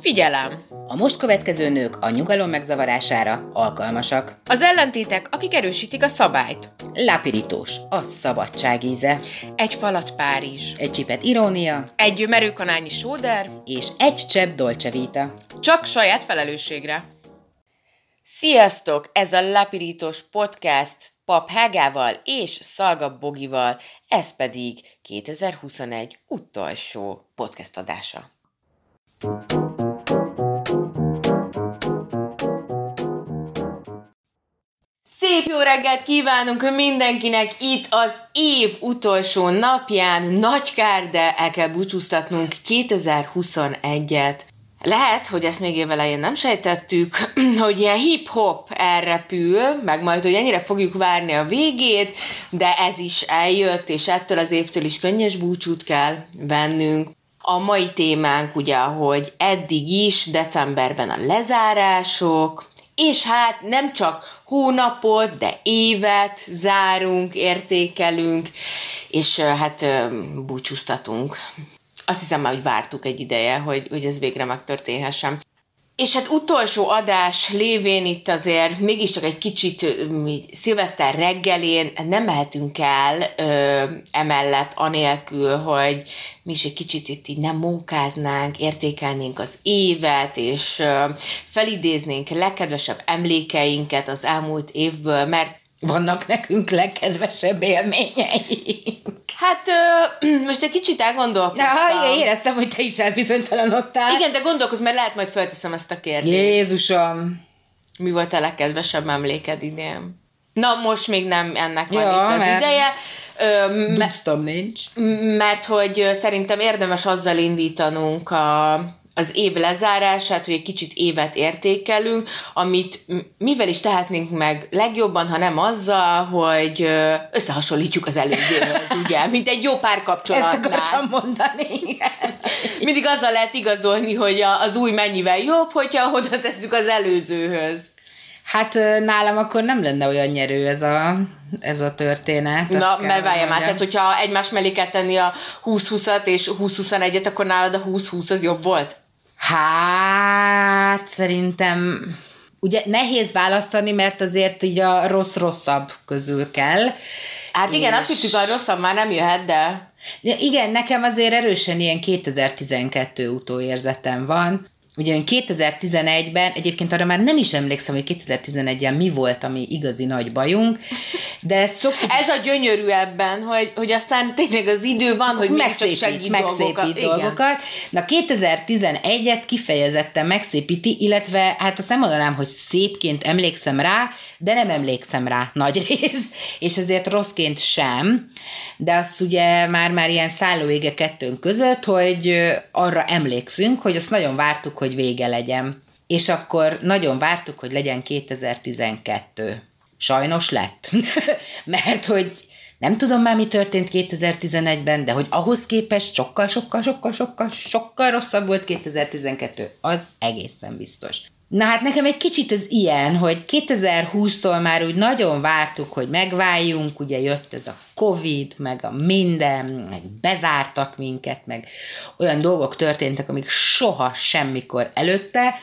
Figyelem! A most következő nők a nyugalom megzavarására alkalmasak. Az ellentétek, akik erősítik a szabályt. Lápirítós, a szabadság íze. Egy falat Párizs. Egy csipet irónia. Egy merőkanálnyi sóder. És egy csepp dolce vita. Csak saját felelősségre. Sziasztok! Ez a Lapirítós Podcast Pap Hágával és Szalga Bogival, ez pedig 2021 utolsó podcast adása. Szép jó reggelt kívánunk mindenkinek itt az év utolsó napján. Nagy kár, de el kell búcsúztatnunk 2021-et. Lehet, hogy ezt még évelején nem sejtettük, hogy ilyen hip-hop elrepül, meg majd, hogy ennyire fogjuk várni a végét, de ez is eljött, és ettől az évtől is könnyes búcsút kell vennünk. A mai témánk ugye, hogy eddig is decemberben a lezárások, és hát nem csak hónapot, de évet zárunk, értékelünk, és hát búcsúztatunk. Azt hiszem már, hogy vártuk egy ideje, hogy, hogy ez végre megtörténhessen. És hát utolsó adás lévén itt azért mégiscsak egy kicsit mi, szilveszter reggelén nem mehetünk el ö, emellett anélkül, hogy mi is egy kicsit itt így nem munkáznánk, értékelnénk az évet, és ö, felidéznénk legkedvesebb emlékeinket az elmúlt évből, mert vannak nekünk legkedvesebb élményeink. Hát ö, most egy kicsit elgondolkoztam. Igen, éreztem, hogy te is elbizonytalanodtál. Igen, de gondolkozz, mert lehet majd felteszem ezt a kérdést. Jézusom! Mi volt a legkedvesebb emléked idén? Na, most még nem ennek van ja, itt az mert... ideje. Ö, me- nincs. Mert hogy szerintem érdemes azzal indítanunk a az év lezárását, hogy egy kicsit évet értékelünk, amit mivel is tehetnénk meg legjobban, ha nem azzal, hogy összehasonlítjuk az előzőhöz, ugye, mint egy jó párkapcsolatnál. Ezt akartam mondani. Mindig azzal lehet igazolni, hogy az új mennyivel jobb, hogyha oda tesszük az előzőhöz. Hát nálam akkor nem lenne olyan nyerő ez a, ez a történet. Na, mert várja már, tehát hogyha egymás mellé kell tenni a 20-20-at és 20-21-et, akkor nálad a 20-20 az jobb volt? Hát szerintem ugye nehéz választani, mert azért így a rossz-rosszabb közül kell. Hát igen, és... azt hittük, a rosszabb már nem jöhet, de... de... Igen, nekem azért erősen ilyen 2012 utóérzetem van. Ugye 2011-ben, egyébként arra már nem is emlékszem, hogy 2011-ben mi volt, ami igazi nagy bajunk, de ezt szoktuk... Ez a gyönyörű ebben, hogy, hogy aztán tényleg az idő van, hogy megszépít, csak segít megszépít dolgokat. dolgokat. Na 2011-et kifejezetten megszépíti, illetve hát azt nem mondanám, hogy szépként emlékszem rá, de nem emlékszem rá nagy rész, és ezért rosszként sem, de azt ugye már-már ilyen szállóége kettőnk között, hogy arra emlékszünk, hogy azt nagyon vártuk, hogy vége legyen. És akkor nagyon vártuk, hogy legyen 2012. Sajnos lett. Mert hogy nem tudom már, mi történt 2011-ben, de hogy ahhoz képest sokkal, sokkal, sokkal, sokkal, sokkal rosszabb volt 2012. Az egészen biztos. Na hát nekem egy kicsit ez ilyen, hogy 2020-tól már úgy nagyon vártuk, hogy megváljunk, ugye jött ez a Covid, meg a minden, meg bezártak minket, meg olyan dolgok történtek, amik soha semmikor előtte,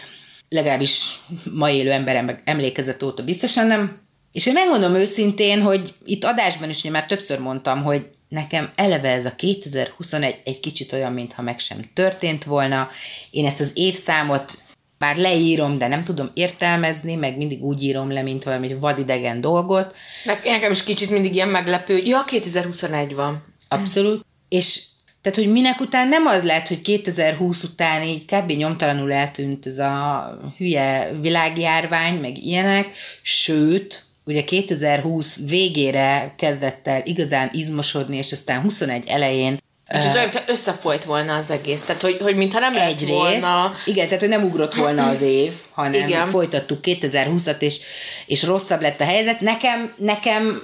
legalábbis ma élő emberem emlékezett óta biztosan nem. És én megmondom őszintén, hogy itt adásban is ugye már többször mondtam, hogy nekem eleve ez a 2021 egy kicsit olyan, mintha meg sem történt volna. Én ezt az évszámot bár leírom, de nem tudom értelmezni, meg mindig úgy írom le, mint valami vadidegen dolgot. Nekem is kicsit mindig ilyen meglepő, ja, 2021 van. Abszolút. És tehát, hogy minek után nem az lett, hogy 2020 után így kb. nyomtalanul eltűnt ez a hülye világjárvány, meg ilyenek, sőt, ugye 2020 végére kezdett el igazán izmosodni, és aztán 21 elején és olyan, mintha összefolyt volna az egész. Tehát, hogy, hogy mintha nem lett Egyrészt, volna... Igen, tehát, hogy nem ugrott volna az év, hanem igen. folytattuk 2020-at, és, és rosszabb lett a helyzet. Nekem, nekem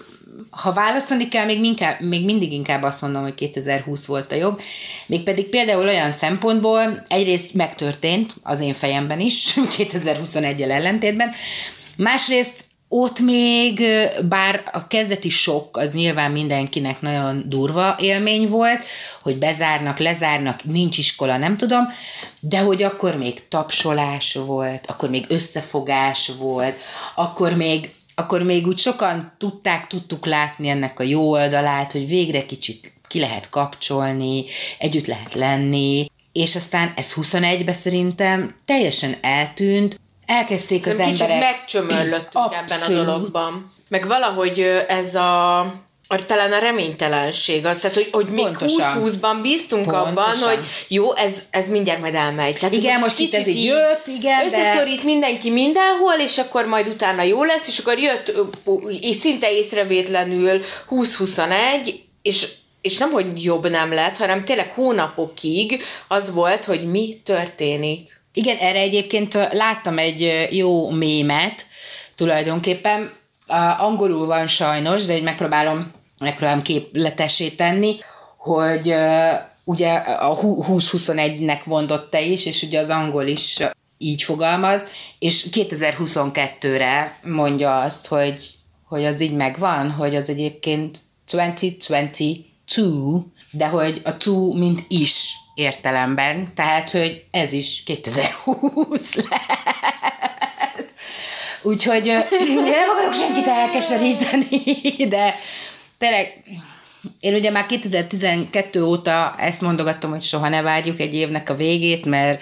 ha választani kell, még, inkább, még mindig inkább azt mondom, hogy 2020 volt a jobb. Mégpedig például olyan szempontból egyrészt megtörtént az én fejemben is, 2021-el ellentétben, másrészt ott még, bár a kezdeti sok az nyilván mindenkinek nagyon durva élmény volt, hogy bezárnak, lezárnak, nincs iskola, nem tudom, de hogy akkor még tapsolás volt, akkor még összefogás volt, akkor még akkor még úgy sokan tudták, tudtuk látni ennek a jó oldalát, hogy végre kicsit ki lehet kapcsolni, együtt lehet lenni, és aztán ez 21-ben szerintem teljesen eltűnt, elkezdték Szerintem az emberek... kicsit megcsömörlöttünk ebben a dologban. Meg valahogy ez a a, talán a reménytelenség az, tehát hogy, hogy még 20-20-ban bíztunk Pontosan. abban, hogy jó, ez, ez mindjárt majd elmegy. Tehát, igen, most itt ez így jött, igen, Összeszorít de... mindenki mindenhol, és akkor majd utána jó lesz, és akkor jött és szinte észrevétlenül 20-21, és és nem, hogy jobb nem lett, hanem tényleg hónapokig az volt, hogy mi történik. Igen, erre egyébként láttam egy jó mémet, tulajdonképpen. Angolul van sajnos, de hogy megpróbálom, megpróbálom képletessé tenni, hogy ugye a 2021-nek mondott te is, és ugye az angol is így fogalmaz, és 2022-re mondja azt, hogy, hogy az így megvan, hogy az egyébként 2022, de hogy a two mint is értelemben, tehát, hogy ez is 2020 lesz. Úgyhogy nem akarok senkit elkeseríteni, de tényleg én ugye már 2012 óta ezt mondogattam, hogy soha ne várjuk egy évnek a végét, mert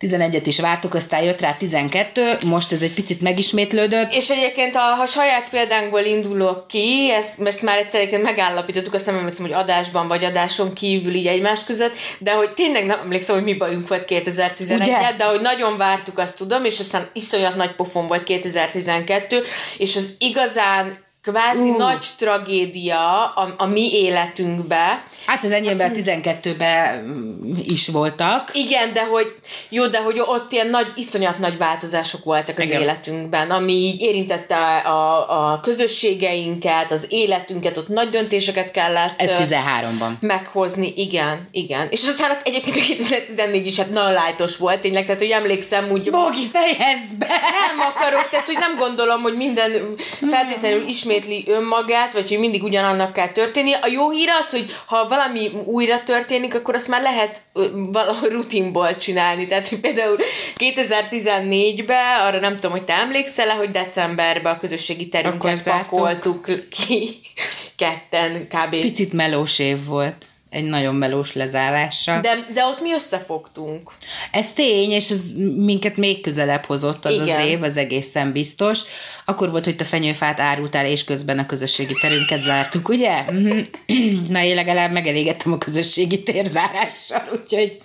11-et is vártuk, aztán jött rá 12, most ez egy picit megismétlődött. És egyébként, ha, ha saját példánkból indulok ki, ezt, ezt már egyszer egyébként megállapítottuk, azt nem emlékszem, hogy adásban vagy adáson kívül így egymás között, de hogy tényleg nem emlékszem, hogy mi bajunk volt 2011 de hogy nagyon vártuk, azt tudom, és aztán iszonyat nagy pofon volt 2012, és az igazán kvázi uh. nagy tragédia a, a mi életünkbe. Hát az enyémben a 12-ben is voltak. Igen, de hogy jó, de hogy ott ilyen nagy, iszonyat nagy változások voltak az Igen. életünkben, ami így érintette a, a közösségeinket, az életünket, ott nagy döntéseket kellett Ez 13-ban. meghozni, igen, igen. És aztán egyébként a 2014 is hát nagyon lájtos volt, tényleg, tehát hogy emlékszem úgy... Bogi, fejezd be! Nem akarok, tehát hogy nem gondolom, hogy minden feltétlenül ismét ismétli önmagát, vagy hogy mindig ugyanannak kell történni. A jó hír az, hogy ha valami újra történik, akkor azt már lehet valahogy rutinból csinálni. Tehát, hogy például 2014-ben, arra nem tudom, hogy te emlékszel-e, hogy decemberben a közösségi terünket pakoltuk ki ketten kb. Picit melós év volt egy nagyon melós lezárással. De, de ott mi összefogtunk. Ez tény, és ez minket még közelebb hozott az Igen. az év, az egészen biztos. Akkor volt, hogy te fenyőfát árultál, és közben a közösségi terünket zártuk, ugye? Mhm. Na, én legalább megelégettem a közösségi térzárással, úgyhogy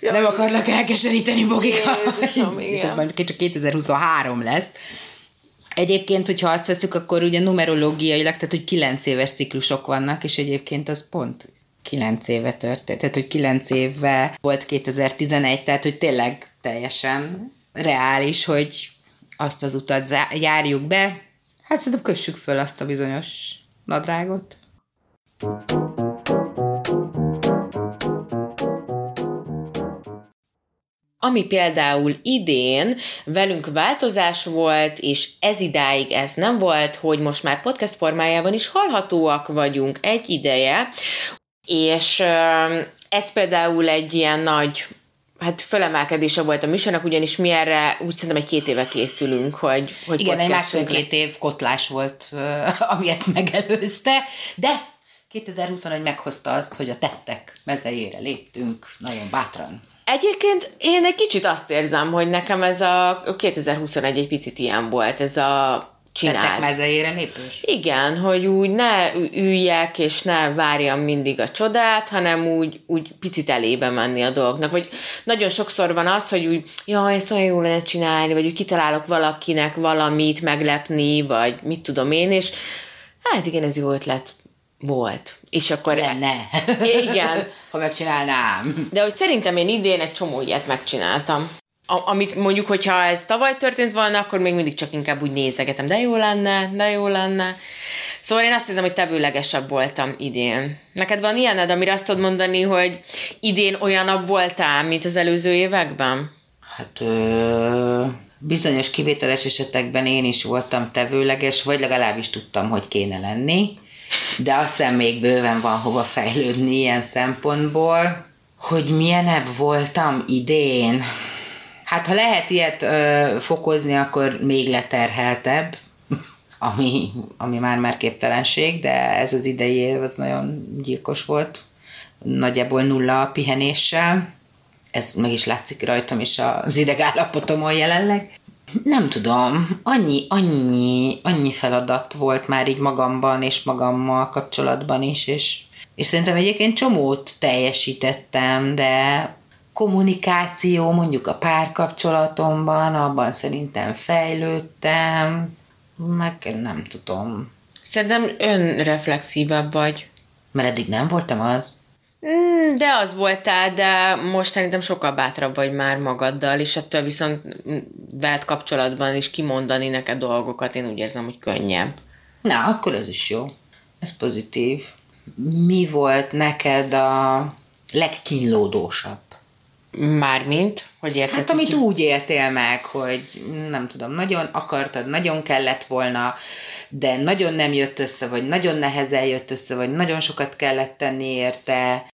Jaj. nem akarlak elkeseríteni, Bogika. és ez majd csak 2023 lesz. Egyébként, hogyha azt veszük, akkor ugye numerológiailag, tehát hogy kilenc éves ciklusok vannak, és egyébként az pont kilenc éve történt, tehát hogy kilenc évvel volt 2011, tehát hogy tényleg teljesen reális, hogy azt az utat járjuk be. Hát szerintem kössük föl azt a bizonyos nadrágot. thank you Ami például idén velünk változás volt, és ez idáig ez nem volt, hogy most már podcast formájában is hallhatóak vagyunk egy ideje, és ez például egy ilyen nagy hát fölemelkedése volt a műsornak, ugyanis mi erre úgy szerintem egy két éve készülünk, hogy, hogy Igen, egy másfél-két év kotlás volt, ami ezt megelőzte, de 2021 meghozta azt, hogy a tettek mezejére léptünk nagyon bátran. Egyébként én egy kicsit azt érzem, hogy nekem ez a 2021 egy picit ilyen volt, ez a csinált. Tettek mezejére lépős? Igen, hogy úgy ne üljek, és ne várjam mindig a csodát, hanem úgy, úgy picit elébe menni a dolgoknak. Vagy nagyon sokszor van az, hogy úgy, jaj, ezt olyan jól lenne csinálni, vagy úgy kitalálok valakinek valamit meglepni, vagy mit tudom én, és hát igen, ez jó ötlet volt. És akkor... Lenne. Igen. ha megcsinálnám. De hogy szerintem én idén egy csomó ilyet megcsináltam. A, amit mondjuk, hogyha ez tavaly történt volna, akkor még mindig csak inkább úgy nézegetem, de jó lenne, de jó lenne. Szóval én azt hiszem, hogy tevőlegesebb voltam idén. Neked van ilyened, amire azt tudod mondani, hogy idén olyanabb voltál, mint az előző években? Hát ö, bizonyos kivételes esetekben én is voltam tevőleges, vagy legalábbis tudtam, hogy kéne lenni, de azt hiszem még bőven van hova fejlődni ilyen szempontból, hogy milyenebb voltam idén. Hát ha lehet ilyet ö, fokozni, akkor még leterheltebb, ami, ami már már képtelenség, de ez az idei év az nagyon gyilkos volt. Nagyjából nulla pihenéssel. Ez meg is látszik rajtam is az idegállapotomon jelenleg. Nem tudom, annyi, annyi, annyi feladat volt már így magamban és magammal kapcsolatban is, és, és szerintem egyébként csomót teljesítettem, de kommunikáció mondjuk a párkapcsolatomban, abban szerintem fejlődtem, meg nem tudom. Szerintem önreflexívabb vagy. Mert eddig nem voltam az. Mm, De az voltál, de most szerintem sokkal bátrabb vagy már magaddal, és ettől viszont mm, veled kapcsolatban is kimondani neked dolgokat, én úgy érzem, hogy könnyebb. Na, akkor ez is jó. Ez pozitív. Mi volt neked a legkínlódósabb? Mármint, hogy érted? Hát amit úgy éltél meg, hogy nem tudom, nagyon akartad, nagyon kellett volna, de nagyon nem jött össze, vagy nagyon nehezen jött össze, vagy nagyon sokat kellett tenni érte.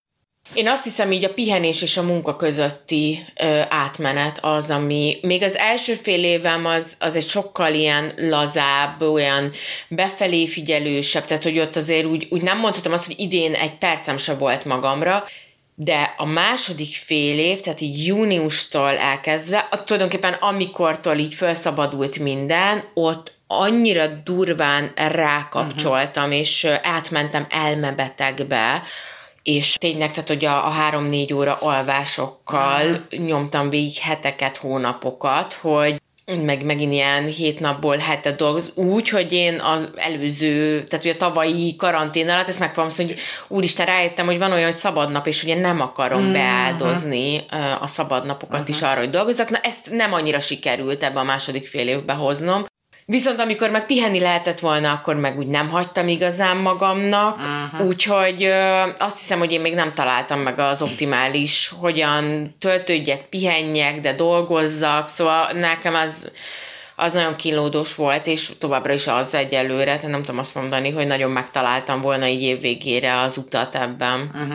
Én azt hiszem, így a pihenés és a munka közötti ö, átmenet az, ami még az első fél évem az, az egy sokkal ilyen lazább, olyan befelé figyelősebb, tehát hogy ott azért úgy, úgy nem mondhatom azt, hogy idén egy percem se volt magamra, de a második fél év, tehát így júniustól elkezdve, a, tulajdonképpen amikortól így felszabadult minden, ott annyira durván rákapcsoltam, uh-huh. és átmentem elmebetegbe, és tényleg, tehát hogy a, a három-négy óra alvásokkal uh-huh. nyomtam végig heteket, hónapokat, hogy meg megint ilyen hét napból hetet dolgoz, úgy, hogy én az előző, tehát hogy a tavalyi karantén alatt ezt megpróbálom azt, hogy úristen, rájöttem, hogy van olyan, hogy szabad nap, és én nem akarom Mhm. beáldozni uh, a szabad napokat is arra, hogy dolgozzak. Na ezt nem annyira sikerült ebbe a második fél évbe hoznom. Viszont amikor meg pihenni lehetett volna, akkor meg úgy nem hagytam igazán magamnak, Aha. úgyhogy ö, azt hiszem, hogy én még nem találtam meg az optimális, hogyan töltődjek, pihenjek, de dolgozzak, szóval nekem az, az nagyon kínlódós volt, és továbbra is az egyelőre, tehát nem tudom azt mondani, hogy nagyon megtaláltam volna így év végére az utat ebben. Uh-huh.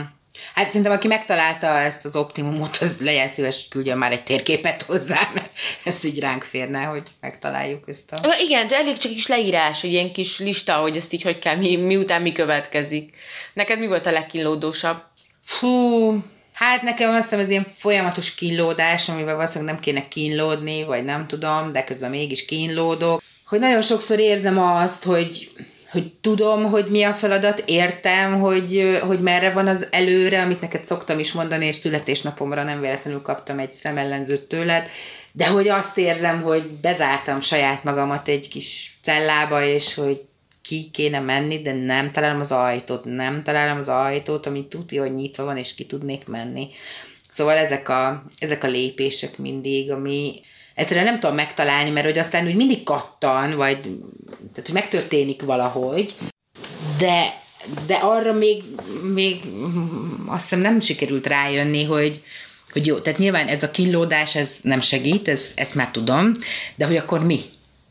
Hát szerintem, aki megtalálta ezt az optimumot, az legyen szíves, küldjön már egy térképet hozzá, mert ez így ránk férne, hogy megtaláljuk ezt a... Igen, de elég csak kis leírás, egy ilyen kis lista, hogy ezt így hogy kell, mi, miután mi következik. Neked mi volt a legkínlódósabb? Fú, hát nekem azt hiszem ez ilyen folyamatos kínlódás, amivel valószínűleg nem kéne kínlódni, vagy nem tudom, de közben mégis kínlódok. Hogy nagyon sokszor érzem azt, hogy hogy tudom, hogy mi a feladat, értem, hogy, hogy merre van az előre, amit neked szoktam is mondani, és születésnapomra nem véletlenül kaptam egy szemellenzőt tőled, de hogy azt érzem, hogy bezártam saját magamat egy kis cellába, és hogy ki kéne menni, de nem találom az ajtót, nem találom az ajtót, ami tudja, hogy nyitva van, és ki tudnék menni. Szóval ezek a, ezek a lépések mindig, ami egyszerűen nem tudom megtalálni, mert hogy aztán úgy mindig kattan, vagy tehát, hogy megtörténik valahogy, de, de arra még, még azt hiszem nem sikerült rájönni, hogy, hogy jó, tehát nyilván ez a kínlódás, ez nem segít, ez, ezt már tudom, de hogy akkor mi?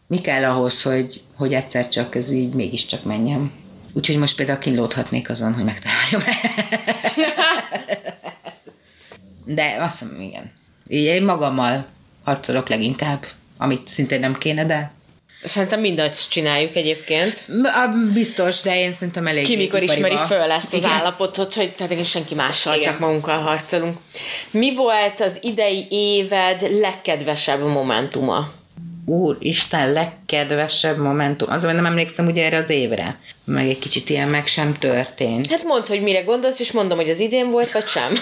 Mi kell ahhoz, hogy, hogy egyszer csak ez így mégiscsak menjen? Úgyhogy most például kínlódhatnék azon, hogy megtaláljam De azt hiszem, igen. Így én magammal harcolok leginkább, amit szintén nem kéne, de Szerintem mindazt csináljuk egyébként. Biztos, de én szerintem elég Ki mikor ipariba. ismeri föl ezt az Igen. állapotot, hogy tehát senki mással, Igen. csak magunkkal harcolunk. Mi volt az idei éved legkedvesebb momentuma? Úristen, legkedvesebb momentum. Azért nem emlékszem ugye erre az évre. Meg egy kicsit ilyen meg sem történt. Hát mondd, hogy mire gondolsz, és mondom, hogy az idén volt, vagy sem.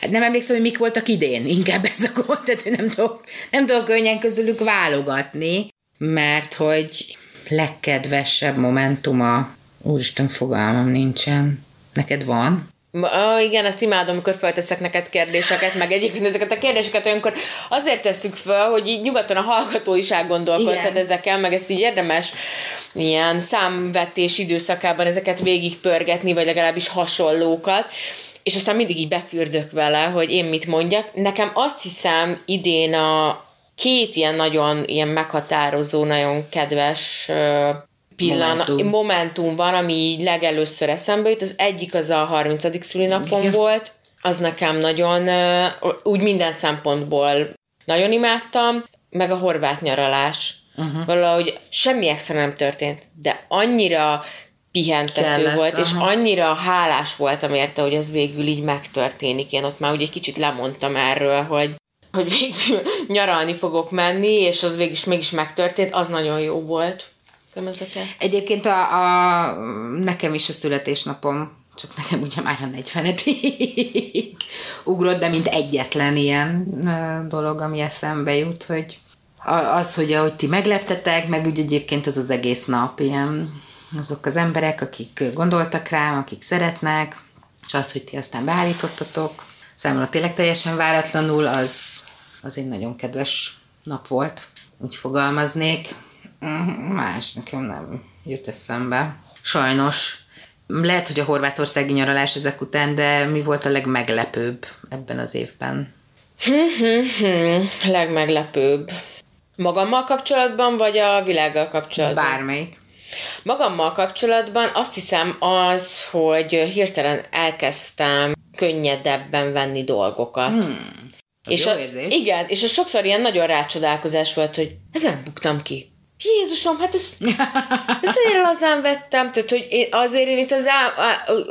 Hát nem emlékszem, hogy mik voltak idén. Inkább ez a gond, tehát nem tudok, nem tudok könnyen közülük válogatni, mert hogy legkedvesebb momentuma, úristen, fogalmam nincsen. Neked van? Ah, igen, azt imádom, amikor felteszek neked kérdéseket, meg egyébként ezeket a kérdéseket olyankor azért tesszük fel, hogy így nyugodtan a hallgató is elgondolkodhat Igen. ezeken, meg ezt így érdemes ilyen számvetés időszakában ezeket végigpörgetni, vagy legalábbis hasonlókat, és aztán mindig így befürdök vele, hogy én mit mondjak. Nekem azt hiszem idén a, két ilyen nagyon ilyen meghatározó, nagyon kedves pillanat, momentum. momentum van, ami így legelőször eszembe jut. Az egyik az a 30. szülinapom Igen. volt, az nekem nagyon, úgy minden szempontból nagyon imádtam, meg a horvát nyaralás. Uh-huh. Valahogy semmi extra nem történt, de annyira pihentető Kellett, volt, aha. és annyira hálás voltam érte, hogy ez végül így megtörténik. Én ott már ugye egy kicsit lemondtam erről, hogy hogy végül nyaralni fogok menni, és az végül is mégis megtörtént, az nagyon jó volt. Egyébként a, a, nekem is a születésnapom, csak nekem ugye már a 40 ugrott, de mint egyetlen ilyen dolog, ami eszembe jut, hogy az, hogy ahogy ti megleptetek, meg úgy egyébként az az egész nap ilyen azok az emberek, akik gondoltak rám, akik szeretnek, és az, hogy ti aztán beállítottatok, számomra tényleg teljesen váratlanul, az, az egy nagyon kedves nap volt, úgy fogalmaznék. Más nekem nem jut eszembe. Sajnos. Lehet, hogy a horvátországi nyaralás ezek után, de mi volt a legmeglepőbb ebben az évben? legmeglepőbb. Magammal kapcsolatban, vagy a világgal kapcsolatban? Bármelyik. Magammal kapcsolatban azt hiszem az, hogy hirtelen elkezdtem könnyedebben venni dolgokat. Hmm. És jó a, érzés. Igen, és ez sokszor ilyen nagyon rácsodálkozás volt, hogy ezen buktam ki. Jézusom, hát ez, ez annyira lazán vettem, tehát hogy én, azért én itt az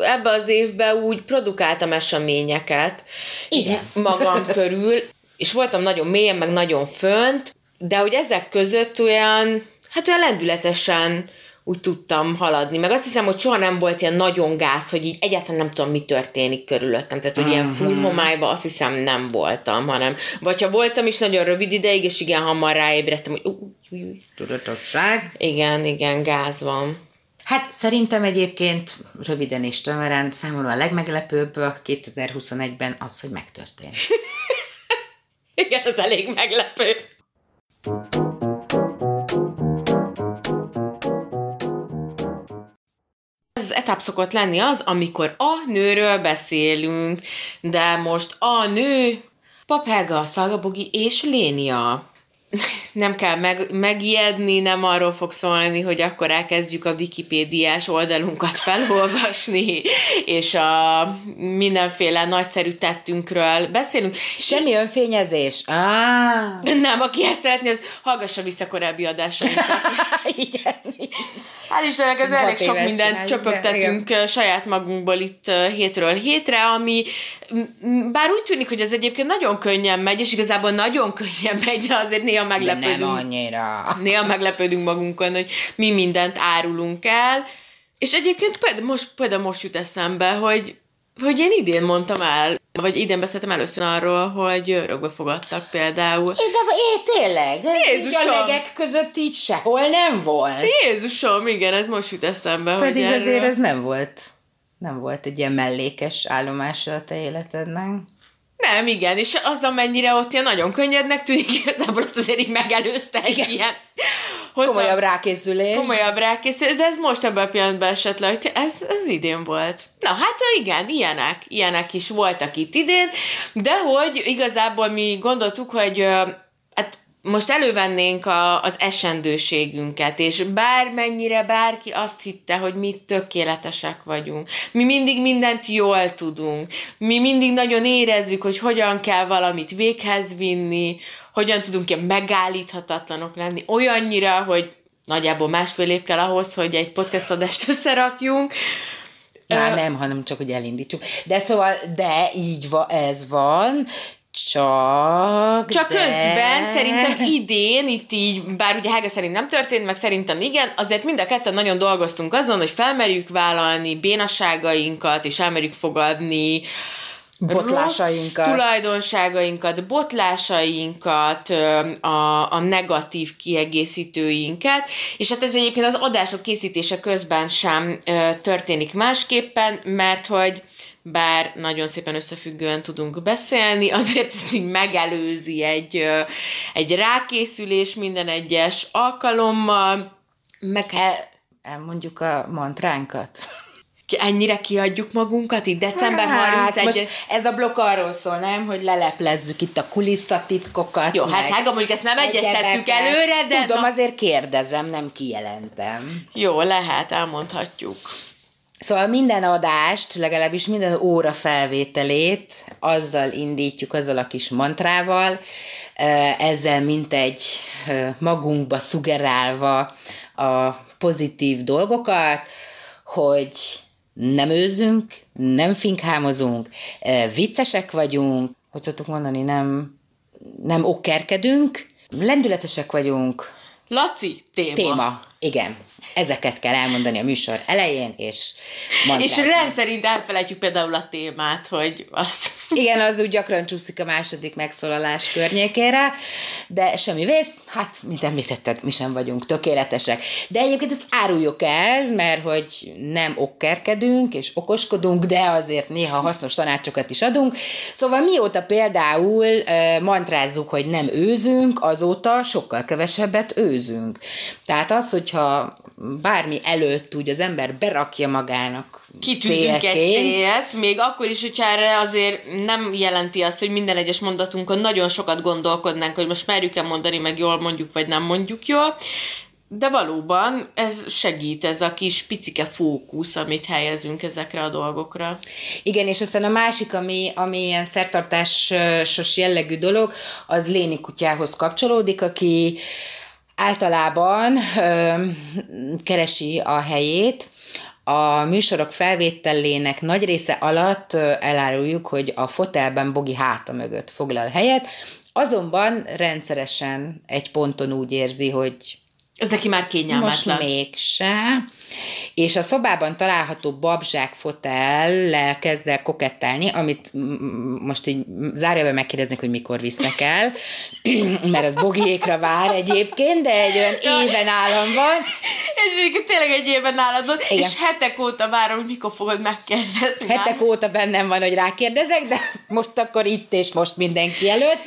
ebbe az évben úgy produkáltam eseményeket Igen. magam körül, és voltam nagyon mélyen, meg nagyon fönt, de hogy ezek között olyan, hát olyan lendületesen úgy tudtam haladni. Meg azt hiszem, hogy soha nem volt ilyen nagyon gáz, hogy így egyáltalán nem tudom, mi történik körülöttem. Tehát, hogy uh-huh. ilyen full homályban azt hiszem nem voltam, hanem, vagy ha voltam is nagyon rövid ideig, és igen, hamar ráébredtem, hogy uh, uh, uh. Tudatosság. Igen, igen, gáz van. Hát szerintem egyébként röviden és tömören számomra a legmeglepőbb 2021-ben az, hogy megtörtént. igen, az elég meglepő. Ez az etap szokott lenni az, amikor a nőről beszélünk, de most a nő Papelga, Szalgabogi és Lénia nem kell meg, megijedni, nem arról fog szólni, hogy akkor elkezdjük a Wikipédiás oldalunkat felolvasni, és a mindenféle nagyszerű tettünkről beszélünk. Semmi önfényezés. Ah. Nem, aki ezt szeretné, az hallgassa vissza korábbi adásainkat. igen. Hál' Istennek, ez elég sok mindent csöpögtetünk igen. saját magunkból itt hétről hétre, ami bár úgy tűnik, hogy ez egyébként nagyon könnyen megy, és igazából nagyon könnyen megy, de azért néha meglepődünk. De nem annyira. Néha meglepődünk magunkon, hogy mi mindent árulunk el, és egyébként például most, például most jut eszembe, hogy hogy én idén mondtam el, vagy idén beszéltem először arról, hogy örökbe fogadtak például. É, de é, tényleg? Jézusom! A legek között így sehol nem volt. Jézusom, igen, ez most jut eszembe. Pedig hogy azért erről... ez nem volt, nem volt egy ilyen mellékes állomása a te életednek. Nem, igen, és az, amennyire ott ilyen nagyon könnyednek tűnik, igazából azt azért így megelőzte egy igen. ilyen hosszabb, komolyabb rákészülés. Komolyabb rákészülés, de ez most ebben a pillanatban esett le, hogy ez, ez idén volt. Na hát igen, ilyenek, ilyenek is voltak itt idén, de hogy igazából mi gondoltuk, hogy most elővennénk a, az esendőségünket, és bármennyire bárki azt hitte, hogy mi tökéletesek vagyunk. Mi mindig mindent jól tudunk. Mi mindig nagyon érezzük, hogy hogyan kell valamit véghez vinni, hogyan tudunk ilyen megállíthatatlanok lenni, olyannyira, hogy nagyjából másfél év kell ahhoz, hogy egy podcast adást összerakjunk. Már nem, hanem csak, hogy elindítsuk. De szóval, de így van, ez van, csak... Csak de... közben szerintem idén, itt így, bár ugye Hága szerint nem történt, meg szerintem igen, azért mind a ketten nagyon dolgoztunk azon, hogy felmerjük vállalni bénasságainkat, és elmerjük fogadni botlásainkat. Rossz tulajdonságainkat, botlásainkat, a, a negatív kiegészítőinket, és hát ez egyébként az adások készítése közben sem történik másképpen, mert hogy bár nagyon szépen összefüggően tudunk beszélni, azért ez így megelőzi egy, egy rákészülés minden egyes alkalommal. Meg... El, elmondjuk a mantránkat. ennyire kiadjuk magunkat itt december Hát, 31 most ez a blokk arról szól, nem? Hogy leleplezzük itt a kulisszatitkokat. Jó, hát Hága, mondjuk ezt nem egyeztettük előre, de... Tudom, na, azért kérdezem, nem kijelentem. Jó, lehet, elmondhatjuk. Szóval minden adást, legalábbis minden óra felvételét azzal indítjuk, azzal a kis mantrával, ezzel mint egy magunkba szugerálva a pozitív dolgokat, hogy nem őzünk, nem finkhámozunk, viccesek vagyunk, hogy szoktuk mondani, nem, nem okkerkedünk, lendületesek vagyunk, Laci, téma. téma. Igen. Ezeket kell elmondani a műsor elején, és És rendszerint elfelejtjük például a témát, hogy azt... Igen, az úgy gyakran csúszik a második megszólalás környékére, de semmi vész, hát, mint említetted, mi sem vagyunk tökéletesek. De egyébként ezt áruljuk el, mert hogy nem okkerkedünk és okoskodunk, de azért néha hasznos tanácsokat is adunk. Szóval mióta például mantrázzuk, hogy nem őzünk, azóta sokkal kevesebbet őzünk. Tehát az, hogyha bármi előtt úgy az ember berakja magának kitűzünk egy célt, még akkor is, hogyha erre azért nem jelenti azt, hogy minden egyes mondatunkon nagyon sokat gondolkodnánk, hogy most merjük-e mondani, meg jól mondjuk, vagy nem mondjuk jól, de valóban ez segít, ez a kis picike fókusz, amit helyezünk ezekre a dolgokra. Igen, és aztán a másik, ami, ami ilyen szertartásos jellegű dolog, az Léni kutyához kapcsolódik, aki általában ö, keresi a helyét, a műsorok felvételének nagy része alatt eláruljuk, hogy a fotelben Bogi háta mögött foglal helyet, azonban rendszeresen egy ponton úgy érzi, hogy Ez neki már kényelmetlen. most mégse. És a szobában található babzsák fotellel kezd el kokettálni, amit most így zárjában megkérdeznek, hogy mikor visznek el, mert az bogiékra vár egyébként, de egy olyan éven állam van. És tényleg egy évben nálad van, Igen. és hetek óta várom, hogy mikor fogod megkérdezni. Hetek óta bennem van, hogy rákérdezek, de most akkor itt és most mindenki előtt.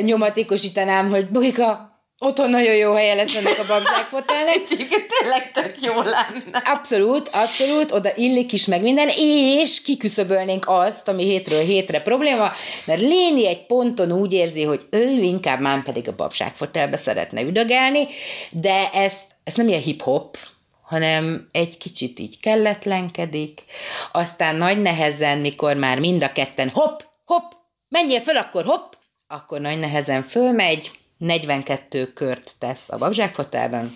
Nyomatékosítanám, hogy Bogika, otthon nagyon jó helye lesz ennek a babzsák fotelnek. Egyébként tényleg tök jó lenne. Abszolút, abszolút, oda illik is meg minden, és kiküszöbölnénk azt, ami hétről hétre probléma, mert Léni egy ponton úgy érzi, hogy ő inkább már pedig a babságfotelbe szeretne üdögelni, de ezt, ezt nem ilyen hip-hop, hanem egy kicsit így kelletlenkedik, aztán nagy nehezen, mikor már mind a ketten hopp, hopp, menjél föl, akkor hopp, akkor nagy nehezen fölmegy, 42 kört tesz a babzsákfotelben,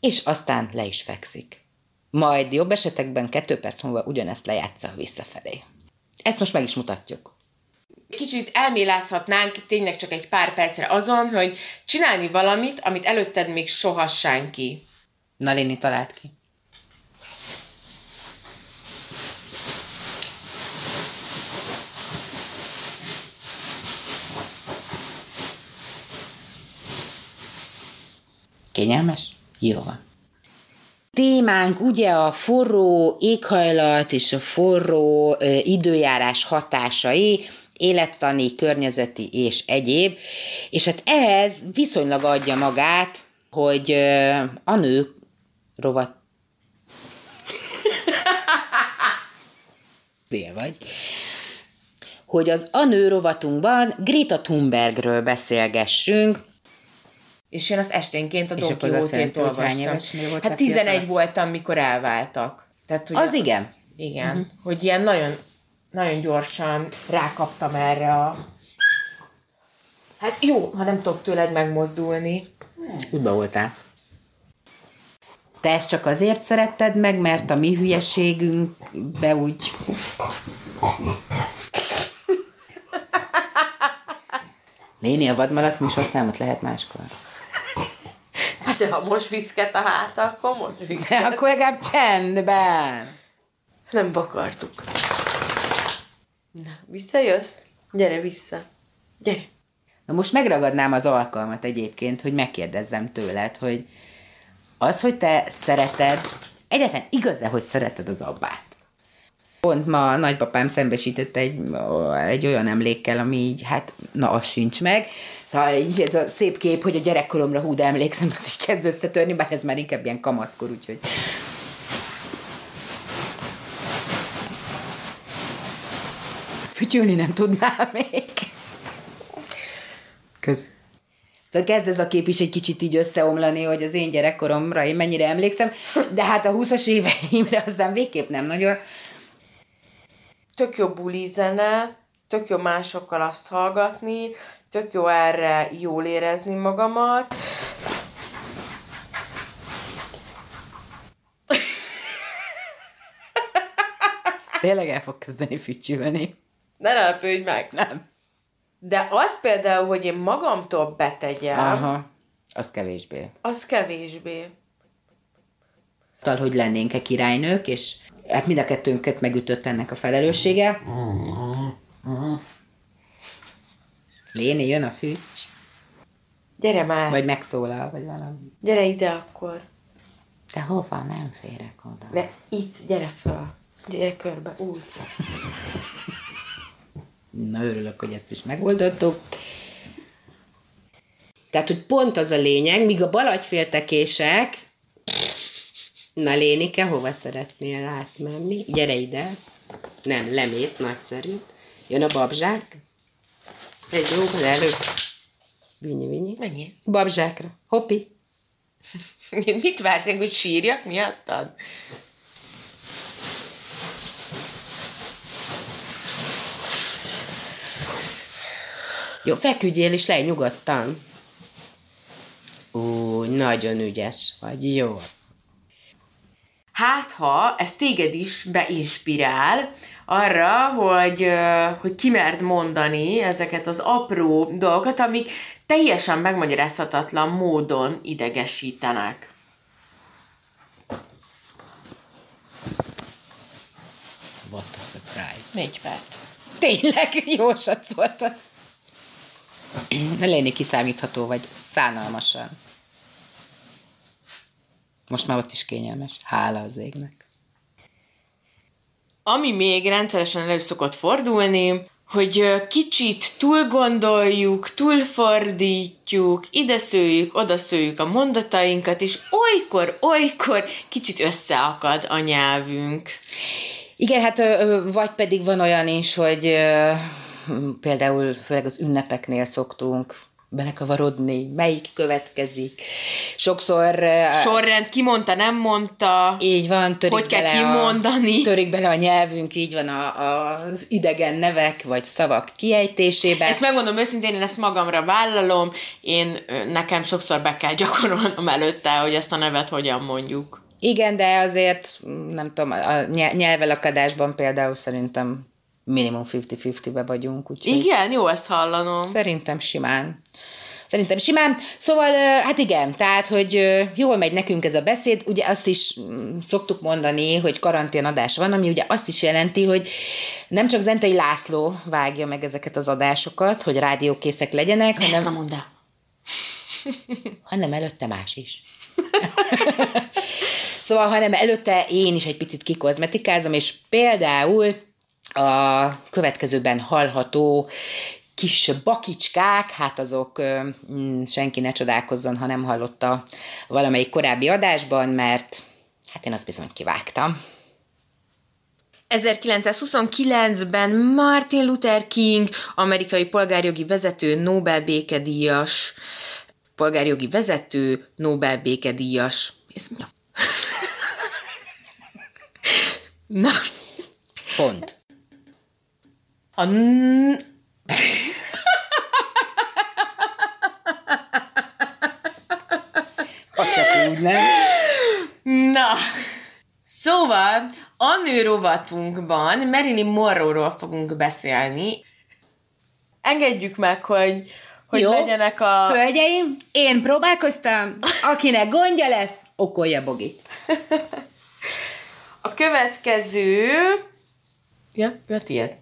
és aztán le is fekszik. Majd jobb esetekben kettő perc múlva ugyanezt lejátsza visszafelé. Ezt most meg is mutatjuk. Kicsit elmélázhatnánk tényleg csak egy pár percre azon, hogy csinálni valamit, amit előtted még soha senki. Na, Léni, talált ki. Kényelmes? Jó van. Témánk ugye a forró éghajlat és a forró időjárás hatásai, élettani, környezeti és egyéb, és hát ehhez viszonylag adja magát, hogy ö, a nők rovat... Zél vagy. Hogy az a nő rovatunkban Greta Thunbergről beszélgessünk, És én azt esténként a Don Quixote-t olvastam. Hát 11 fiatal? voltam, mikor elváltak. Tehát, hogy az igen. Igen, uh-huh. hogy ilyen nagyon, nagyon gyorsan rákaptam erre a... Hát jó, ha nem tudok tőled megmozdulni. Útba voltál. Te ezt csak azért szeretted meg, mert a mi hülyeségünkbe úgy... Léni, a vadmalac műsorszámot lehet máskor. De ha most viszket a háta, akkor most De viszket. akkor legalább csendben. Nem bakartuk. Na, visszajössz? Gyere vissza. Gyere. Na most megragadnám az alkalmat egyébként, hogy megkérdezzem tőled, hogy az, hogy te szereted, egyáltalán igaz-e, hogy szereted az abbát? Pont ma a nagypapám szembesített egy, egy olyan emlékkel, ami így, hát, na, az sincs meg. Szóval így ez a szép kép, hogy a gyerekkoromra hú, de emlékszem, az így kezd összetörni, bár ez már inkább ilyen kamaszkor, úgyhogy... fütyülni nem tudnál még. Kösz. Szóval kezd ez a kép is egy kicsit így összeomlani, hogy az én gyerekkoromra én mennyire emlékszem, de hát a 20-as éveimre aztán végképp nem nagyon. Tök jó buli zene, tök jó másokkal azt hallgatni, tök jó erre jól érezni magamat. Tényleg el fog kezdeni fütyülni. Ne lepődj meg! Nem. De az például, hogy én magamtól betegyem, Aha, az kevésbé. az kevésbé. Tal, hogy lennénk-e királynők, és hát mind a kettőnket megütött ennek a felelőssége. Léni, jön a füty, Gyere már, vagy megszólal, vagy valami. gyere ide akkor. De hova nem férek oda? De itt, gyere föl. Gyere körbe, úgy. Na, örülök, hogy ezt is megoldottuk. Tehát, hogy pont az a lényeg, míg a balagyféltekések, na Lénike, hova szeretnél átmenni? Gyere ide. Nem, lemész, nagyszerű. Jön a babzsák. Egy jó, előbb. Vinyi, vinyi. Mennyi? Babzsákra. Hoppi. Mit vársz, én, hogy sírjak miattad? Jó, feküdjél is le nyugodtan. Ú, nagyon ügyes vagy, jó. Hát, ha ez téged is beinspirál arra, hogy, hogy kimerd mondani ezeket az apró dolgokat, amik teljesen megmagyarázhatatlan módon idegesítenek. What a surprise. Négy perc. Tényleg, jó satszoltad. Léni kiszámítható vagy, szánalmasan. Most már ott is kényelmes. Hála az égnek. Ami még rendszeresen elő szokott fordulni, hogy kicsit túl gondoljuk, túlfordítjuk, ide szőjük, oda szőjük a mondatainkat, és olykor, olykor kicsit összeakad a nyelvünk. Igen, hát vagy pedig van olyan is, hogy például főleg az ünnepeknél szoktunk belekavarodni, melyik következik. Sokszor Sorrend, ki mondta, nem mondta, így van, törik hogy kell bele kimondani. A, törik bele a nyelvünk, így van a, a, az idegen nevek vagy szavak kiejtésébe. Ezt megmondom őszintén, én ezt magamra vállalom, én nekem sokszor be kell gyakorolnom előtte, hogy ezt a nevet hogyan mondjuk. Igen, de azért nem tudom, a nye- nyelvelakadásban például szerintem minimum 50-50-be vagyunk, úgyhogy Igen, jó ezt hallanom. szerintem simán. Szerintem simán. Szóval, hát igen, tehát, hogy jól megy nekünk ez a beszéd, ugye azt is mm, szoktuk mondani, hogy karanténadás van, ami ugye azt is jelenti, hogy nem csak Zentai László vágja meg ezeket az adásokat, hogy rádiókészek legyenek, De ezt nem hanem, mondd el. hanem előtte más is. Szóval, hanem előtte én is egy picit kikozmetikázom, és például a következőben hallható kis bakicskák, hát azok mm, senki ne csodálkozzon, ha nem hallotta valamelyik korábbi adásban, mert hát én azt bizony kivágtam. 1929-ben Martin Luther King, amerikai polgárjogi vezető, Nobel békedíjas, polgárjogi vezető, Nobel békedíjas. Ez mi a... Na, Pont. a... n- úgy nem. Na, szóval a nő rovatunkban Marilyn Monroe-ról fogunk beszélni. Engedjük meg, hogy, hogy Jó. legyenek a... Hölgyeim, én próbálkoztam, akinek gondja lesz, okolja Bogit. A következő... Ja, ő a tiéd.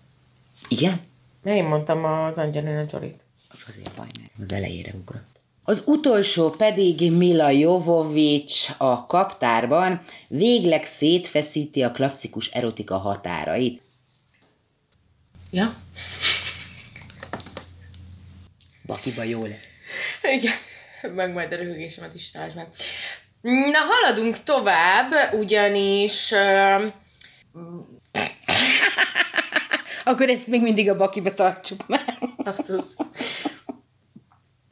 Igen? Mert én mondtam az Angelina Jolie-t. Az azért baj, mert az elejére ugrott. Az utolsó pedig Mila Jovovics a kaptárban végleg szétfeszíti a klasszikus erotika határait. Ja? Bakiba jó lesz. Igen. Meg majd a röhögésemet is tárgy meg. Na, haladunk tovább, ugyanis... Uh, Akkor ezt még mindig a bakiba tartsuk meg. Abszolút.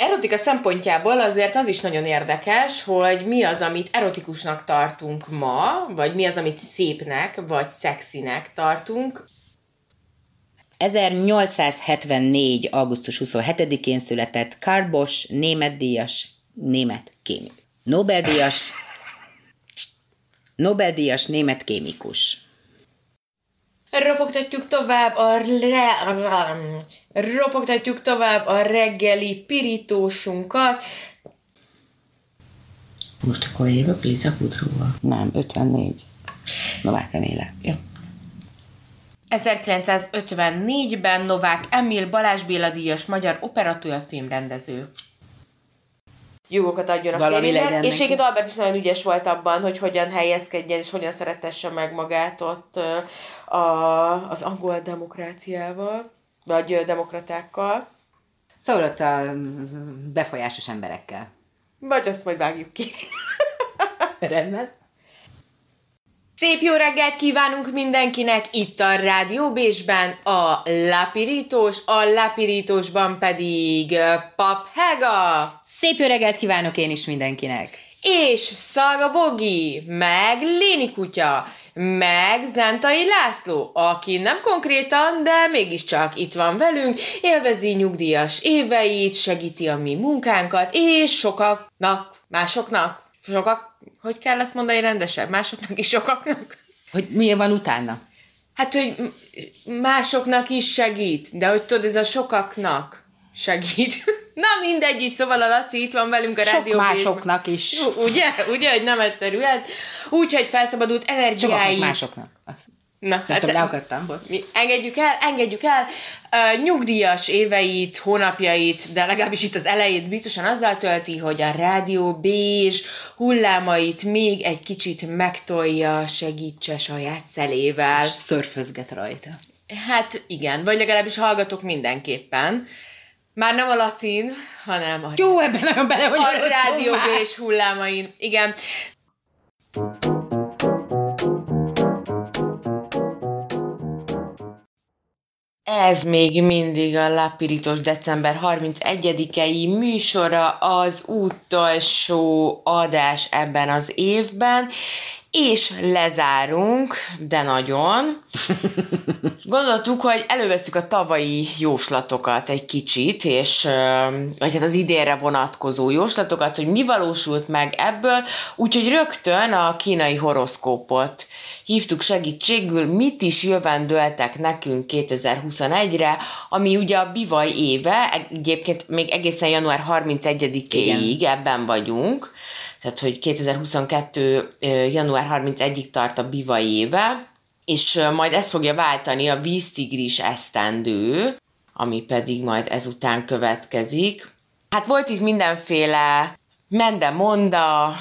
Erotika szempontjából azért az is nagyon érdekes, hogy mi az, amit erotikusnak tartunk ma, vagy mi az, amit szépnek, vagy szexinek tartunk. 1874. augusztus 27-én született Karl Bosch, német díjas, német kémik. Nobel-díjas, Nobel-díjas német kémikus. Ropogtatjuk tovább a re... Ropogtatjuk tovább a reggeli pirítósunkat. Most akkor jövök Liza Kudróval. Nem, 54. Novák Emile. Jó. 1954-ben Novák Emil Balázs Béla díjas magyar operatőr filmrendező. Jogokat adjon a férjének, és egyébként Albert is nagyon ügyes volt abban, hogy hogyan helyezkedjen, és hogyan szeretesse meg magát ott a, az angol demokráciával, vagy demokratákkal. Szóval ott a mm, befolyásos emberekkel. Vagy azt majd vágjuk ki. Rendben. Szép jó reggelt kívánunk mindenkinek itt a Rádió Bésben, a Lapirítós, a Lapirítósban pedig Pap Hega, Szép jó reggelt kívánok én is mindenkinek. És Szaga Bogi, meg Léni Kutya, meg Zentai László, aki nem konkrétan, de mégiscsak itt van velünk, élvezi nyugdíjas éveit, segíti a mi munkánkat, és sokaknak, másoknak, sokak, hogy kell ezt mondani rendesebb, másoknak is sokaknak? Hogy mi van utána? Hát, hogy másoknak is segít, de hogy tudod, ez a sokaknak segít. Na mindegy is, szóval a Laci itt van velünk a Sok rádió. másoknak is. Ugye? Ugye, hogy nem egyszerű ez? Úgyhogy felszabadult energiái. másoknak. Azt Na, Nem tudom, leakadtam. bocs. mi- engedjük el, engedjük el. Uh, nyugdíjas éveit, hónapjait, de legalábbis itt az elejét biztosan azzal tölti, hogy a rádió Bézs hullámait még egy kicsit megtolja, segítse saját szelével. És szörfözget rajta. Hát igen, vagy legalábbis hallgatok mindenképpen. Már nem a lacin, hanem a, Jó, ebben nagyon bele, a rádió és hullámain. Igen. Ez még mindig a Lapiritos december 31-i műsora, az utolsó adás ebben az évben, és lezárunk, de nagyon. Gondoltuk, hogy előveszük a tavalyi jóslatokat egy kicsit, és vagy hát az idénre vonatkozó jóslatokat, hogy mi valósult meg ebből, úgyhogy rögtön a kínai horoszkópot hívtuk segítségül, mit is jövendöltek nekünk 2021-re, ami ugye a bivaj éve, egyébként még egészen január 31-ig ebben vagyunk, tehát hogy 2022. ö, január 31-ig tart a bivaj éve, és majd ezt fogja váltani a víztigris esztendő, ami pedig majd ezután következik. Hát volt itt mindenféle mende-monda,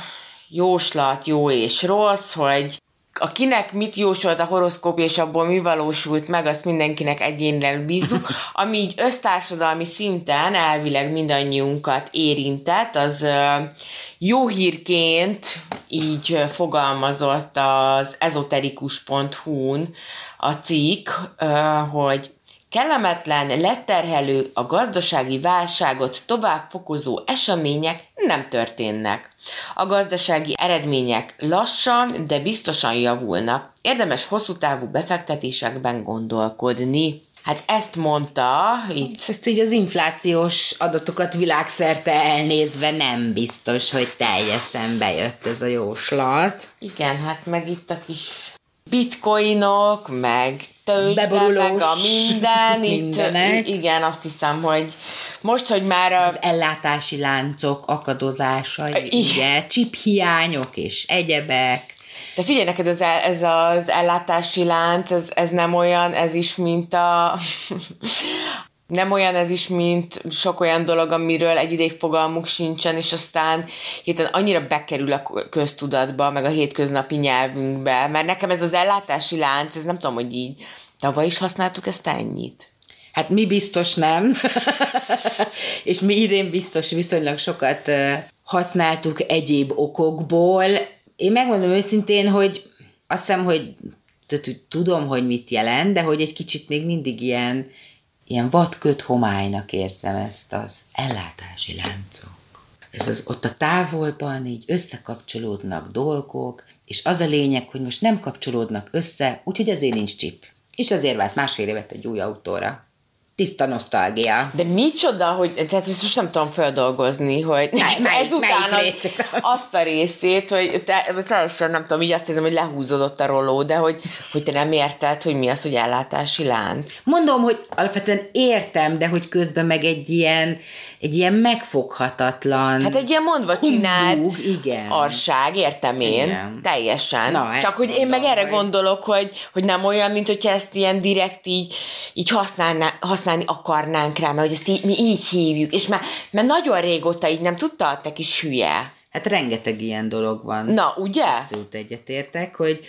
jóslat, jó és rossz, hogy akinek mit jósolt a horoszkóp, és abból mi valósult meg, azt mindenkinek egyénileg bízunk. Ami így össztársadalmi szinten elvileg mindannyiunkat érintett, az jó hírként így fogalmazott az ezoterikus.hu-n a cikk, hogy Kellemetlen, letterhelő, a gazdasági válságot tovább fokozó események nem történnek. A gazdasági eredmények lassan, de biztosan javulnak. Érdemes hosszú távú befektetésekben gondolkodni. Hát ezt mondta itt Ezt így az inflációs adatokat világszerte elnézve nem biztos, hogy teljesen bejött ez a jóslat. Igen, hát meg itt a kis bitcoinok, meg tőzsde, meg a minden. Itt, mindenek. igen, azt hiszem, hogy most, hogy már a, Az ellátási láncok akadozásai, Igen. ugye, csiphiányok és egyebek. De figyelj neked, ez, el, ez az ellátási lánc, ez, ez nem olyan, ez is, mint a... nem olyan ez is, mint sok olyan dolog, amiről egy ideig fogalmuk sincsen, és aztán hirtelen annyira bekerül a köztudatba, meg a hétköznapi nyelvünkbe, mert nekem ez az ellátási lánc, ez nem tudom, hogy így tavaly is használtuk ezt ennyit. Hát mi biztos nem, és mi idén biztos viszonylag sokat használtuk egyéb okokból. Én megmondom őszintén, hogy azt hiszem, hogy tudom, hogy mit jelent, de hogy egy kicsit még mindig ilyen, ilyen vadköt homálynak érzem ezt az ellátási láncok. Ez az, ott a távolban így összekapcsolódnak dolgok, és az a lényeg, hogy most nem kapcsolódnak össze, úgyhogy ezért nincs chip. És azért vált másfél évet egy új autóra. Tiszta nosztalgia. De micsoda, hogy, tehát ezt most nem tudom feldolgozni, hogy Mely- melyik- ezután melyik részét? azt a részét, hogy te, teljesen nem tudom, így azt érzem, hogy lehúzódott a rolló, de hogy, hogy te nem érted, hogy mi az, hogy ellátási lánc. Mondom, hogy alapvetően értem, de hogy közben meg egy ilyen, egy ilyen megfoghatatlan... Hát egy ilyen mondva csinált Humbug, igen. arság, értem én, Igen. teljesen. Na, Csak hogy én meg mondom, erre hogy- gondolok, hogy, hogy nem olyan, mint hogyha ezt ilyen direkt így, így használni akarnánk rá, mert hogy ezt így, mi így hívjuk, és már, mert nagyon régóta így nem tudta, te kis hülye. Hát rengeteg ilyen dolog van. Na, ugye? Abszolút egyetértek, hogy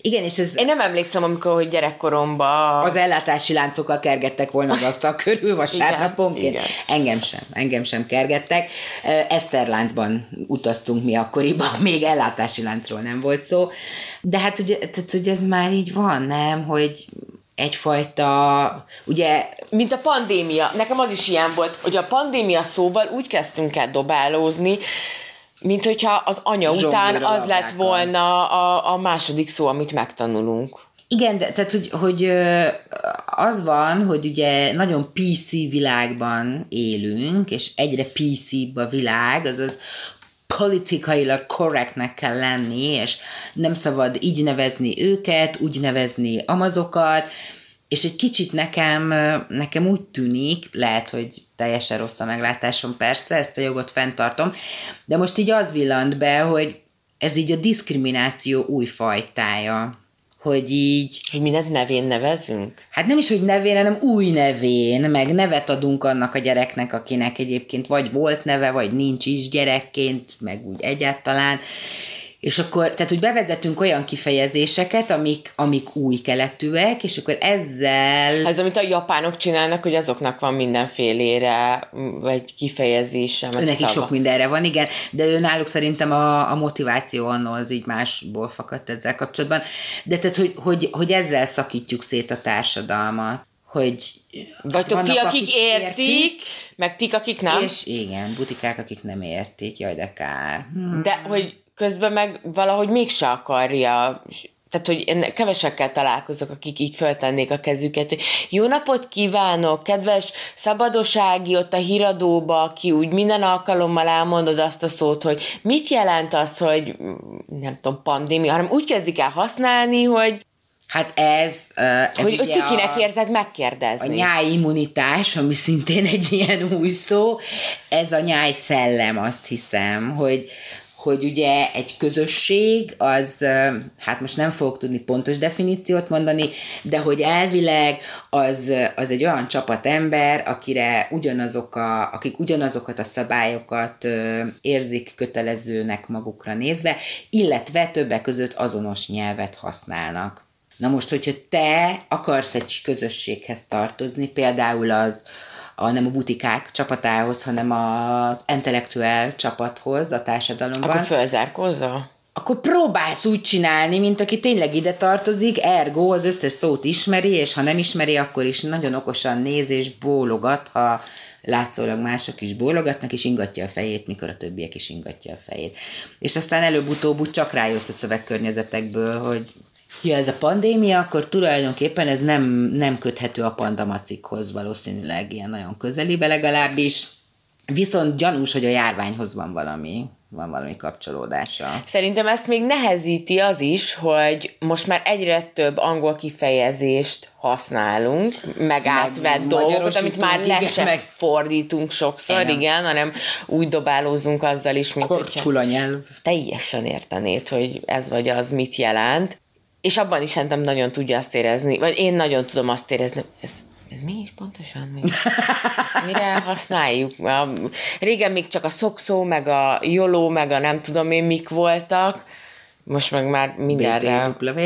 igen, és ez Én nem emlékszem, amikor, hogy gyerekkoromban... az ellátási láncokkal kergettek volna az asztal körül vasárnaponként. Igen. Engem sem, engem sem kergettek. Ö, Eszterláncban utaztunk mi akkoriban, még ellátási láncról nem volt szó. De hát ugye, tehát, hogy ez már így van, nem? Hogy egyfajta, ugye Mint a pandémia. Nekem az is ilyen volt, hogy a pandémia szóval úgy kezdtünk el dobálózni, mint hogyha az anya után az lett volna a, a második szó, amit megtanulunk. Igen, de, tehát hogy, hogy az van, hogy ugye nagyon PC világban élünk, és egyre PC-bb a világ, azaz politikailag korrektnek kell lenni, és nem szabad így nevezni őket, úgy nevezni amazokat, és egy kicsit nekem, nekem úgy tűnik, lehet, hogy teljesen rossz a meglátásom, persze, ezt a jogot fenntartom, de most így az villant be, hogy ez így a diszkrimináció új fajtája hogy így, Hogy mindent nevén nevezünk? hát nem is, hogy nevén, hanem új nevén, meg nevet adunk annak a gyereknek, akinek egyébként vagy volt neve, vagy nincs is gyerekként, meg úgy egyáltalán. És akkor, tehát, hogy bevezetünk olyan kifejezéseket, amik, amik új keletűek, és akkor ezzel... Ez, amit a japánok csinálnak, hogy azoknak van mindenfélére, vagy kifejezése, meg Nekik szava. sok mindenre van, igen, de ő náluk szerintem a, a motiváció annó az így másból fakadt ezzel kapcsolatban. De tehát, hogy, hogy, hogy ezzel szakítjuk szét a társadalmat, hogy Vagytok ti, vannak, akik értik, meg tik, akik nem. És igen, butikák, akik nem értik, jaj, de kár. De hogy közben meg valahogy mégse akarja, tehát, hogy én kevesekkel találkozok, akik így föltennék a kezüket, hogy jó napot kívánok, kedves szabadosági ott a híradóba, aki úgy minden alkalommal elmondod azt a szót, hogy mit jelent az, hogy nem tudom, pandémia, hanem úgy kezdik el használni, hogy, Hát ez, ez hogy, ugye cikinek a, érzed a megkérdezni. nyájimmunitás, ami szintén egy ilyen új szó, ez a nyáj szellem, azt hiszem, hogy, hogy ugye egy közösség, az, hát most nem fogok tudni pontos definíciót mondani, de hogy elvileg az, az egy olyan csapat ember, akire ugyanazok a, akik ugyanazokat a szabályokat érzik kötelezőnek magukra nézve, illetve többek között azonos nyelvet használnak. Na most, hogyha te akarsz egy közösséghez tartozni, például az, a, nem a butikák csapatához, hanem az intellektuál csapathoz a társadalomban, Akkor fölzárkózza? akkor próbálsz úgy csinálni, mint aki tényleg ide tartozik, ergo az összes szót ismeri, és ha nem ismeri, akkor is nagyon okosan néz és bólogat, ha látszólag mások is bólogatnak, és ingatja a fejét, mikor a többiek is ingatja a fejét. És aztán előbb-utóbb úgy csak rájössz a szövegkörnyezetekből, hogy Ja, ez a pandémia, akkor tulajdonképpen ez nem, nem köthető a pandamacikhoz valószínűleg ilyen nagyon közelibe legalábbis. Viszont gyanús, hogy a járványhoz van valami, van valami kapcsolódása. Szerintem ezt még nehezíti az is, hogy most már egyre több angol kifejezést használunk, meg átvett dolgokat, amit már le sem meg- fordítunk sokszor, Igen. igen, hanem úgy dobálózunk azzal is, mint hogyha Korcsul a nyelv. teljesen értenéd, hogy ez vagy az mit jelent. És abban is szerintem nagyon tudja azt érezni, vagy én nagyon tudom azt érezni, ez, ez mi is pontosan? Mi? Ezt mire használjuk? A, régen még csak a szokszó, meg a joló, meg a nem tudom én mik voltak, most meg már mindenre. BTW.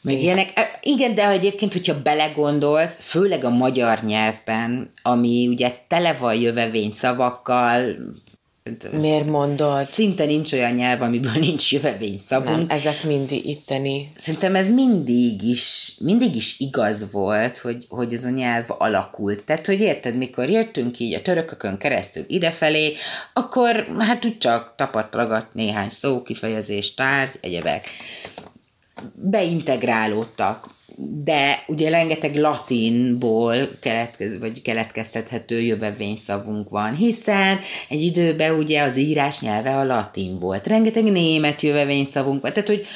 Meg ilyenek. Igen, de egyébként, hogyha belegondolsz, főleg a magyar nyelvben, ami ugye tele van jövevény szavakkal, Miért mondod? Szinte nincs olyan nyelv, amiből nincs jövevény szavunk. Nem, ezek mindig itteni. Szerintem ez mindig is, mindig is igaz volt, hogy, hogy ez a nyelv alakult. Tehát, hogy érted, mikor jöttünk így a törökökön keresztül idefelé, akkor hát úgy csak tapadt ragadt néhány szó, kifejezés, tárgy, egyebek. Beintegrálódtak de ugye rengeteg latinból keletkez, vagy keletkeztethető jövevényszavunk van, hiszen egy időben ugye az írás nyelve a latin volt. Rengeteg német jövevényszavunk van. Tehát, hogy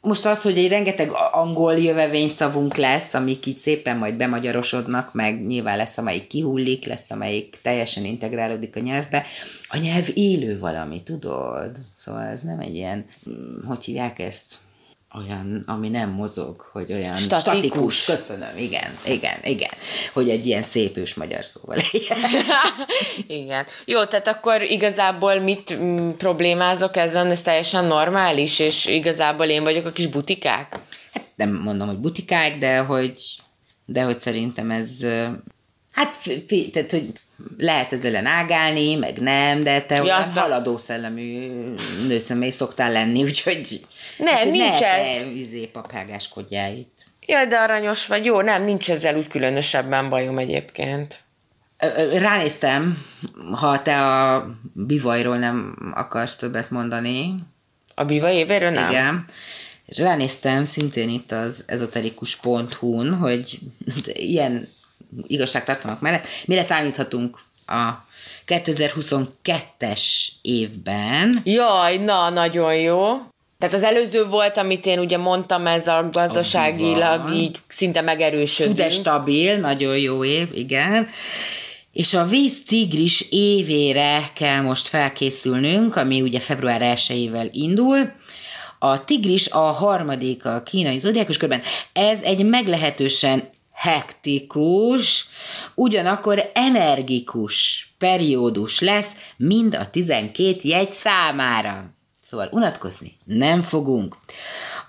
most az, hogy egy rengeteg angol jövevényszavunk lesz, amik így szépen majd bemagyarosodnak, meg nyilván lesz, amelyik kihullik, lesz, amelyik teljesen integrálódik a nyelvbe. A nyelv élő valami, tudod? Szóval ez nem egy ilyen, hogy hívják ezt? Olyan, ami nem mozog, hogy olyan Statikus. statikus. Köszönöm, igen, igen, igen. Hogy egy ilyen szép ős magyar szóval legyen. Igen. Jó, tehát akkor igazából mit mm, problémázok ezen, ez teljesen normális, és igazából én vagyok a kis butikák? Hát nem mondom, hogy butikák, de hogy, de hogy szerintem ez, hát, fi, tehát, hogy lehet ezzel ellen ágálni, meg nem, de te Ja, olyan haladó szellemű nőszemély szoktál lenni, úgyhogy Nem, úgyhogy nincs ne, ez. ne izé, papágáskodjál itt. Jaj, de aranyos vagy. Jó, nem, nincs ezzel úgy különösebben bajom egyébként. Ránéztem, ha te a bivajról nem akarsz többet mondani. A biva évéről nem? Igen. És ránéztem szintén itt az ezoterikus.hu-n, hogy ilyen igazságtartalmak mellett mire számíthatunk a 2022-es évben. Jaj, na, nagyon jó. Tehát az előző volt, amit én ugye mondtam, ez a gazdaságilag így szinte megerősödünk. De stabil, nagyon jó év, igen. És a víz tigris évére kell most felkészülnünk, ami ugye február 1 indul. A tigris a harmadik a kínai zodiákus körben. Ez egy meglehetősen hektikus, ugyanakkor energikus periódus lesz mind a 12 jegy számára. Szóval unatkozni nem fogunk.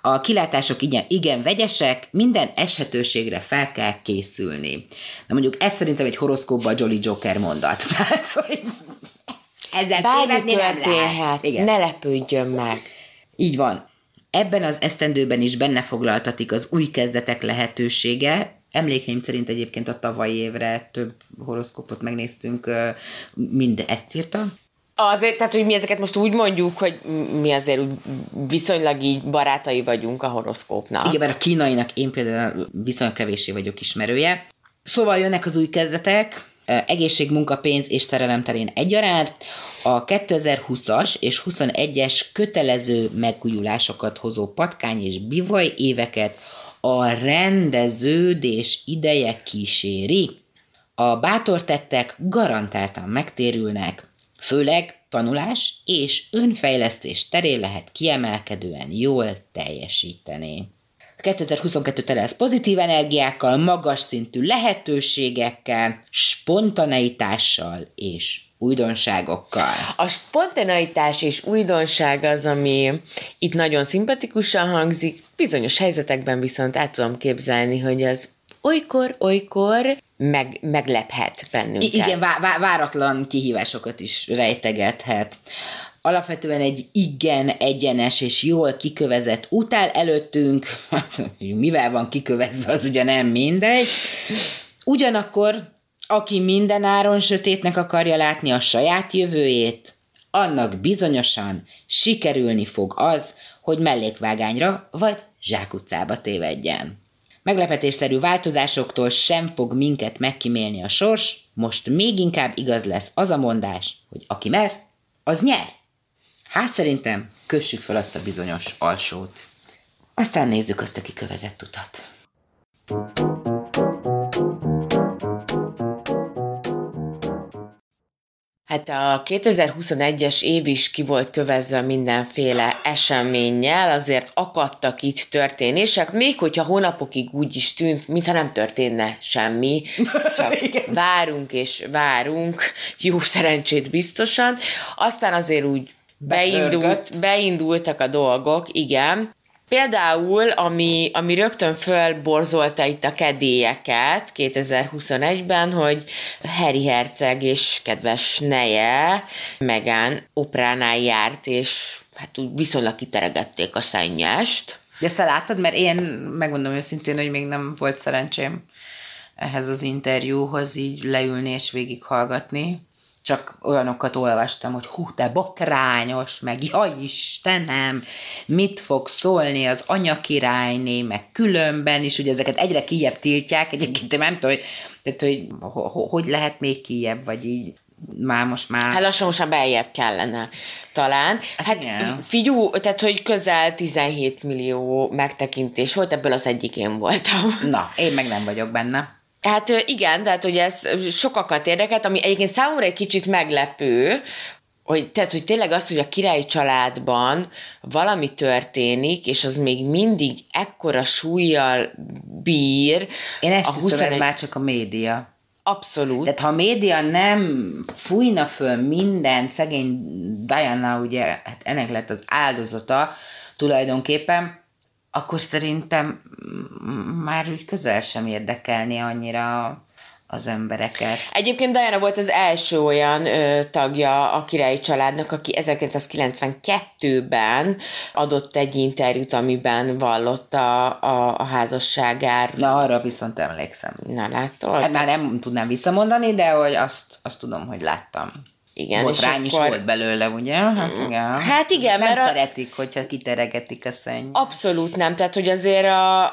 A kilátások igen, igen vegyesek, minden eshetőségre fel kell készülni. Na mondjuk ez szerintem egy horoszkópban Jolly Joker mondat. Tehát, hogy ezzel Bármi történhet. Igen. ne lepődjön meg. Így van. Ebben az esztendőben is benne foglaltatik az új kezdetek lehetősége. Emlékeim szerint egyébként a tavalyi évre több horoszkópot megnéztünk, mind ezt írta. Azért, tehát, hogy mi ezeket most úgy mondjuk, hogy mi azért úgy viszonylag így barátai vagyunk a horoszkópnak. Igen, mert a kínainak én például viszonylag kevéssé vagyok ismerője. Szóval jönnek az új kezdetek, egészség, munka, pénz és szerelem terén egyaránt. A 2020-as és 21-es kötelező megújulásokat hozó patkány és bivaj éveket a rendeződés ideje kíséri. A bátor tettek garantáltan megtérülnek, főleg tanulás és önfejlesztés terén lehet kiemelkedően jól teljesíteni. 2022 tele lesz pozitív energiákkal, magas szintű lehetőségekkel, spontaneitással és újdonságokkal. A spontaneitás és újdonság az, ami itt nagyon szimpatikusan hangzik, bizonyos helyzetekben viszont át tudom képzelni, hogy az olykor-olykor meg, meglephet bennünket. Igen, vá- vá- váratlan kihívásokat is rejtegethet. Alapvetően egy igen egyenes és jól kikövezett út áll előttünk, mivel van kikövezve, az ugye nem mindegy. Ugyanakkor, aki minden áron sötétnek akarja látni a saját jövőjét, annak bizonyosan sikerülni fog az, hogy mellékvágányra vagy zsákutcába tévedjen. Meglepetésszerű változásoktól sem fog minket megkímélni a sors, most még inkább igaz lesz az a mondás, hogy aki mer, az nyer. Hát szerintem kössük fel azt a bizonyos alsót. Aztán nézzük azt a kikövezett utat. Hát a 2021-es év is ki volt kövezve mindenféle eseménnyel, azért akadtak itt történések, még hogyha hónapokig úgy is tűnt, mintha nem történne semmi, csak várunk és várunk, jó szerencsét biztosan. Aztán azért úgy beindult, beindultak a dolgok, igen, Például, ami, ami rögtön fölborzolta itt a kedélyeket 2021-ben, hogy Harry Herceg és kedves neje Megán operánál járt, és hát úgy viszonylag kiteregették a szennyest. De te? Mert én megmondom őszintén, hogy még nem volt szerencsém ehhez az interjúhoz így leülni és végighallgatni. Csak olyanokat olvastam, hogy hú, te botrányos, meg jaj Istenem, mit fog szólni az anyakirályné, meg különben is, ugye ezeket egyre kijebb tiltják, egyébként én nem tudom, hogy, tehát, hogy hogy lehet még kijebb, vagy így már most már... Hát lassan most már beljebb kellene talán. Hát igen. figyú, tehát hogy közel 17 millió megtekintés volt, ebből az egyik én voltam. Na, én meg nem vagyok benne. Hát igen, tehát hogy ez sokakat érdekelt, ami egyébként számomra egy kicsit meglepő, hogy, tehát, hogy tényleg az, hogy a királyi családban valami történik, és az még mindig ekkora súlyjal bír. Én esküszöm, 21 ez már csak a média. Abszolút. Tehát ha a média nem fújna föl minden, szegény Diana ugye, hát ennek lett az áldozata tulajdonképpen, akkor szerintem már úgy közel sem érdekelni annyira az embereket. Egyébként Diana volt az első olyan ö, tagja a királyi családnak, aki 1992-ben adott egy interjút, amiben vallotta a, a házasságáról. Na, arra viszont emlékszem. Na, látod? Hát már nem tudnám visszamondani, de hogy azt, azt tudom, hogy láttam. Igen, Botrány és is akkor- volt belőle, ugye? Hát igen. Hát igen, nem mert a- szeretik, hogyha kiteregetik a szenny. Abszolút nem, tehát hogy azért a,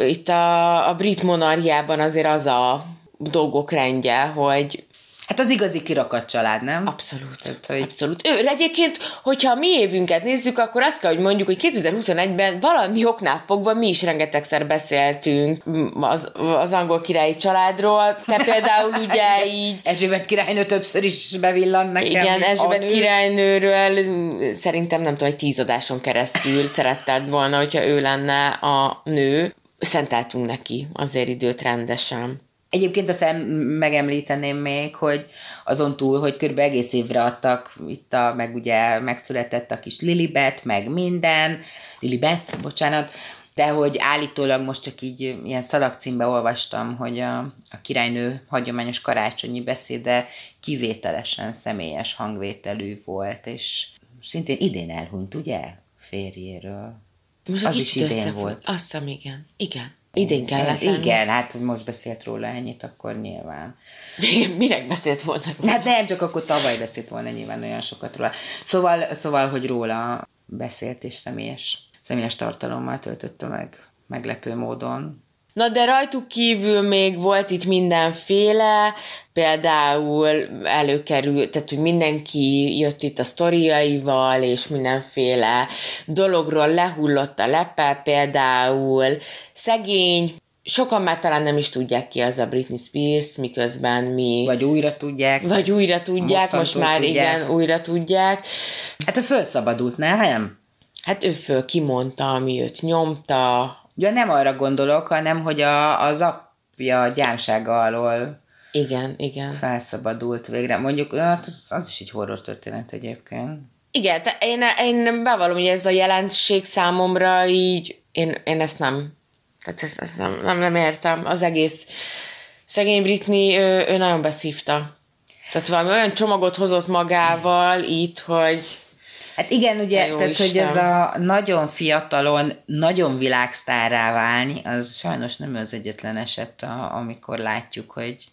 itt a, a brit monarchiában azért az a dolgok rendje, hogy Hát az igazi kirakat család, nem? Abszolút. Tehát, hogy- Abszolút. Ő, egyébként, hogyha mi évünket nézzük, akkor azt kell, hogy mondjuk, hogy 2021-ben valami oknál fogva mi is rengetegszer beszéltünk az, az angol királyi családról. Te például ugye így Erzsébet királynő többször is bevillant nekem. igen, Erzsébet királynőről szerintem nem tudom, egy tíz adáson keresztül szeretted volna, hogyha ő lenne a nő. Szenteltünk neki azért időt rendesen. Egyébként azt em- megemlíteném még, hogy azon túl, hogy kb. egész évre adtak, itt a, meg ugye megszületett a kis Lilibet, meg minden, Lilibeth, bocsánat, de hogy állítólag most csak így ilyen szalagcímbe olvastam, hogy a, a királynő hagyományos karácsonyi beszéde kivételesen személyes hangvételű volt, és szintén idén elhunyt, ugye? Férjéről. Most Az egy is kicsit idén volt. Azt hiszem, igen. Igen. Idén kellett lenni. igen, hát hogy most beszélt róla ennyit, akkor nyilván. Igen, minek beszélt volna? Hát nem, csak akkor tavaly beszélt volna nyilván olyan sokat róla. Szóval, szóval hogy róla beszélt és személyes, személyes tartalommal töltötte meg meglepő módon. Na de rajtuk kívül még volt itt mindenféle, például előkerült, tehát hogy mindenki jött itt a sztoriaival, és mindenféle dologról lehullott a lepe, például szegény, sokan már talán nem is tudják ki az a Britney Spears, miközben mi... Vagy újra tudják. vagy újra tudják, most már tudják. igen, újra tudják. Hát ő felszabadult, nem? Hát ő föl kimondta, ami őt nyomta, Ja, nem arra gondolok, hanem hogy a, az apja gyámsága alól igen, igen. felszabadult végre. Mondjuk, hát az, az is egy horror történet egyébként. Igen, te, én, én bevallom, hogy ez a jelenség számomra így, én, én ezt nem, tehát ezt, ezt nem, nem, nem értem. Az egész szegény Britney, ő, ő nagyon beszívta. Tehát valami olyan csomagot hozott magával itt, hogy Hát igen, ugye, Jó tehát, hogy Isten. ez a nagyon fiatalon, nagyon világsztárrá válni, az sajnos nem az egyetlen eset, a, amikor látjuk, hogy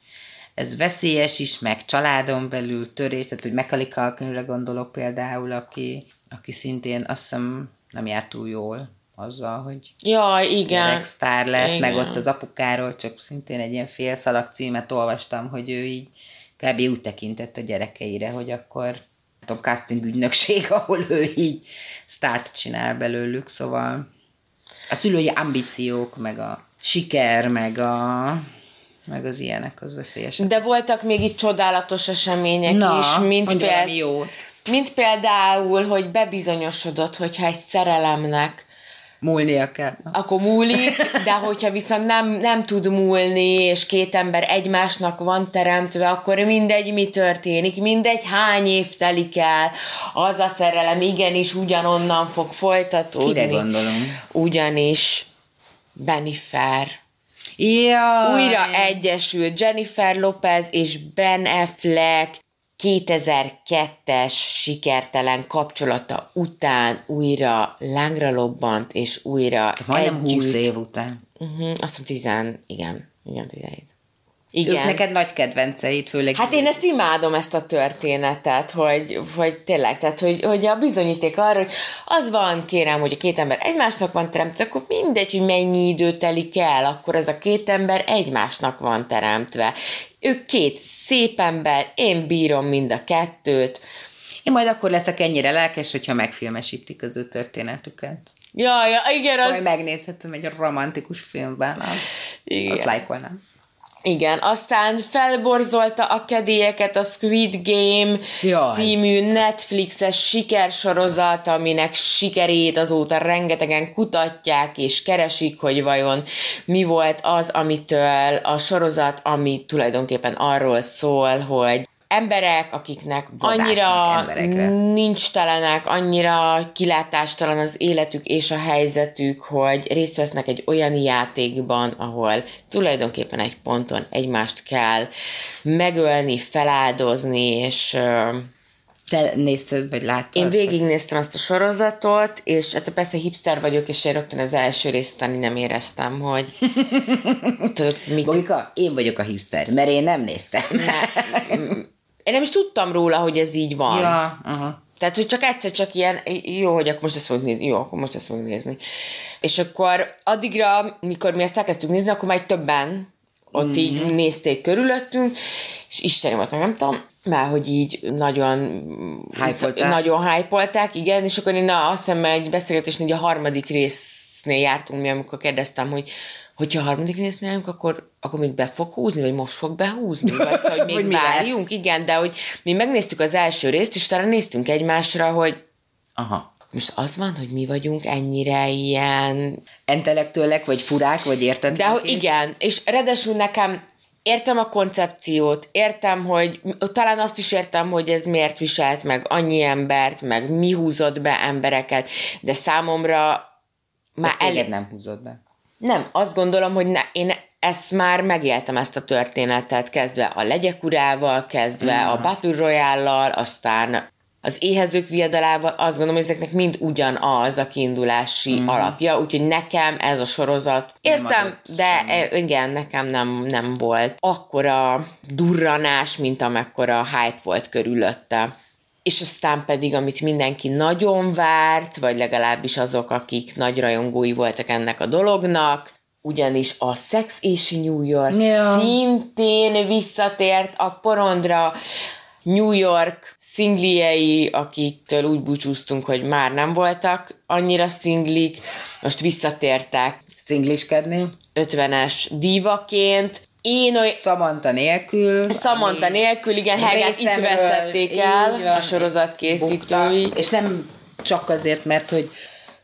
ez veszélyes is, meg családon belül törés, tehát hogy Culkinre gondolok például, aki, aki szintén azt hiszem nem járt túl jól azzal, hogy jaj, igen. gyereksztár lett, Igen. meg ott az apukáról csak szintén egy ilyen félszalag címet olvastam, hogy ő így kb. úgy tekintett a gyerekeire, hogy akkor tudom, casting ügynökség, ahol ő így sztárt csinál belőlük, szóval a szülői ambíciók, meg a siker, meg a meg az ilyenek, az veszélyes. De voltak még itt csodálatos események is, mint, péld, jót. mint például, hogy bebizonyosodott, hogyha egy szerelemnek Múlnia kell. akkor múlik, de hogyha viszont nem, nem tud múlni, és két ember egymásnak van teremtve, akkor mindegy, mi történik, mindegy, hány év telik el, az a szerelem igenis ugyanonnan fog folytatódni. Kire gondolom? Ugyanis Benifer Ja, újra egyesült Jennifer Lopez és Ben Affleck 2002-es sikertelen kapcsolata után újra lángra lobbant, és újra Majdnem együtt. 20 év után. Uh-huh, azt hiszem 10, igen, igen, 17. Ők Igen. neked nagy kedvenceid, főleg. Hát én ezt imádom, ezt a történetet, hogy, hogy tényleg, tehát hogy, hogy a bizonyíték arra, hogy az van, kérem, hogy a két ember egymásnak van teremtve, akkor mindegy, hogy mennyi idő telik el, akkor az a két ember egymásnak van teremtve. Ők két szép ember, én bírom mind a kettőt. Én majd akkor leszek ennyire lelkes, hogyha megfilmesítik az ő történetüket. Ja, ja, igen, az, Majd megnézhetem egy romantikus filmben, azt, Igen. azt lájkolnám. Igen, aztán felborzolta a kedélyeket a Squid Game Jaj. című Netflixes sikersorozat, aminek sikerét azóta rengetegen kutatják és keresik, hogy vajon mi volt az, amitől a sorozat, ami tulajdonképpen arról szól, hogy emberek, akiknek Vadásznak annyira emberekre. nincs telenek, annyira kilátástalan az életük és a helyzetük, hogy részt vesznek egy olyan játékban, ahol tulajdonképpen egy ponton egymást kell megölni, feláldozni, és Te nézted, vagy láttad? én végignéztem azt a sorozatot, és hát persze hipster vagyok, és én rögtön az első rész után nem éreztem, hogy tudod, mit Bogika, én vagyok a hipster, mert én nem néztem. Én nem is tudtam róla, hogy ez így van. ja, aha. Tehát, hogy csak egyszer csak ilyen, jó, hogy akkor most ezt fogjuk nézni, jó, akkor most ezt fogjuk nézni. És akkor addigra, mikor mi ezt elkezdtük nézni, akkor már többen ott mm-hmm. így nézték körülöttünk, és Istenem volt, meg nem tudom, már hogy így nagyon Hype-olták. nagyon hype igen, és akkor én na, azt hiszem egy beszélgetésnél, hogy a harmadik résznél jártunk mi, amikor kérdeztem, hogy hogyha a harmadik résznél járunk, akkor, akkor még be fog húzni, vagy most fog behúzni, vagy hogy még mi várjunk, igen, de hogy mi megnéztük az első részt, és talán néztünk egymásra, hogy Aha. most az van, hogy mi vagyunk ennyire ilyen... Entelektuelek, vagy furák, vagy érted? De hogy igen, és redesül nekem értem a koncepciót, értem, hogy talán azt is értem, hogy ez miért viselt meg annyi embert, meg mi húzott be embereket, de számomra már elég... nem húzott be. Nem, azt gondolom, hogy ne, én ezt már megéltem ezt a történetet, kezdve a legyek urával, kezdve a Battle Royale-lal, aztán az éhezők viadalával, azt gondolom, hogy ezeknek mind ugyanaz a kiindulási mm. alapja, úgyhogy nekem ez a sorozat, értem, de e, igen, nekem nem, nem volt akkora durranás, mint amekkora hype volt körülötte. És aztán pedig, amit mindenki nagyon várt, vagy legalábbis azok, akik nagy rajongói voltak ennek a dolognak, ugyanis a Sex és New York Ja. szintén visszatért a porondra, New York szingliei, akiktől úgy búcsúztunk, hogy már nem voltak annyira szinglik, most visszatértek Szingliskedni. 50-es dívaként. Én olyan, Samantha nélkül. Samantha ami nélkül, igen, Helgát itt vesztették el, van, a sorozat készítői. És nem csak azért, mert hogy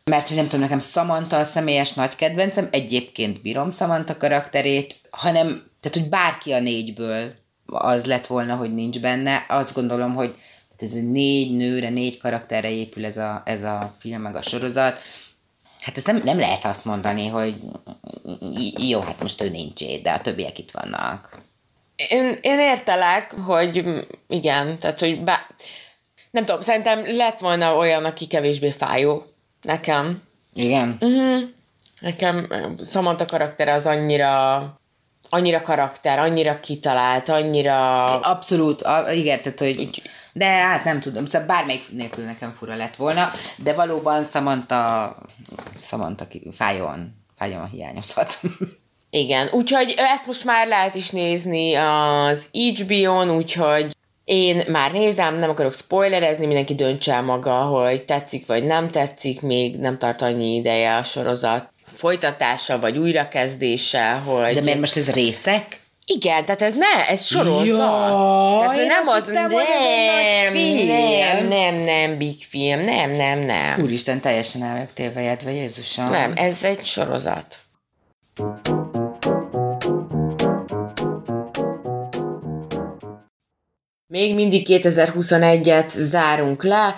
mert hogy nem tudom, nekem Samantha a személyes nagy kedvencem, egyébként bírom Samantha karakterét, hanem, tehát hogy bárki a négyből az lett volna, hogy nincs benne, azt gondolom, hogy ez négy nőre, négy karakterre épül ez a, ez a film, meg a sorozat. Hát ezt nem, nem lehet azt mondani, hogy jó, hát most ő nincs itt, de a többiek itt vannak. Én, én értelek, hogy igen, tehát, hogy bá... nem tudom, szerintem lett volna olyan, aki kevésbé fájó. Nekem. Igen? Uh-huh. Nekem eh, Samantha karaktere az annyira annyira karakter, annyira kitalált, annyira... Abszolút, a, igen, tehát hogy... De hát nem tudom, szóval bármelyik nélkül nekem fura lett volna, de valóban Samantha, Samantha fájón, fájón hiányozhat. Igen, úgyhogy ezt most már lehet is nézni az HBO-n, úgyhogy én már nézem, nem akarok spoilerezni, mindenki döntse el maga, hogy tetszik vagy nem tetszik, még nem tart annyi ideje a sorozat folytatása vagy újrakezdése, hogy... De miért most ez részek? Igen, tehát ez ne, ez sorozat. Tehát én nem az, nem, nem, nem, nem, big film, nem, nem, nem. Úristen, teljesen el vagyok tévejedve, Jézusom. Nem, ez egy sorozat. Még mindig 2021-et zárunk le,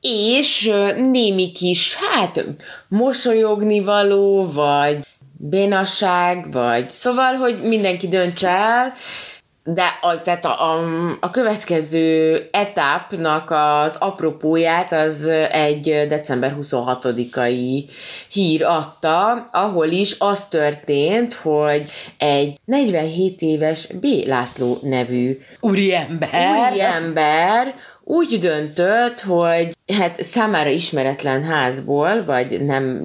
és némi kis, hát mosolyogni való, vagy bénasság, vagy szóval, hogy mindenki döntse el, de a, tehát a, a, a következő etapnak az apropóját az egy december 26-ai hír adta, ahol is az történt, hogy egy 47 éves B. László nevű Úri ember. úri ember úgy döntött, hogy hát számára ismeretlen házból, vagy nem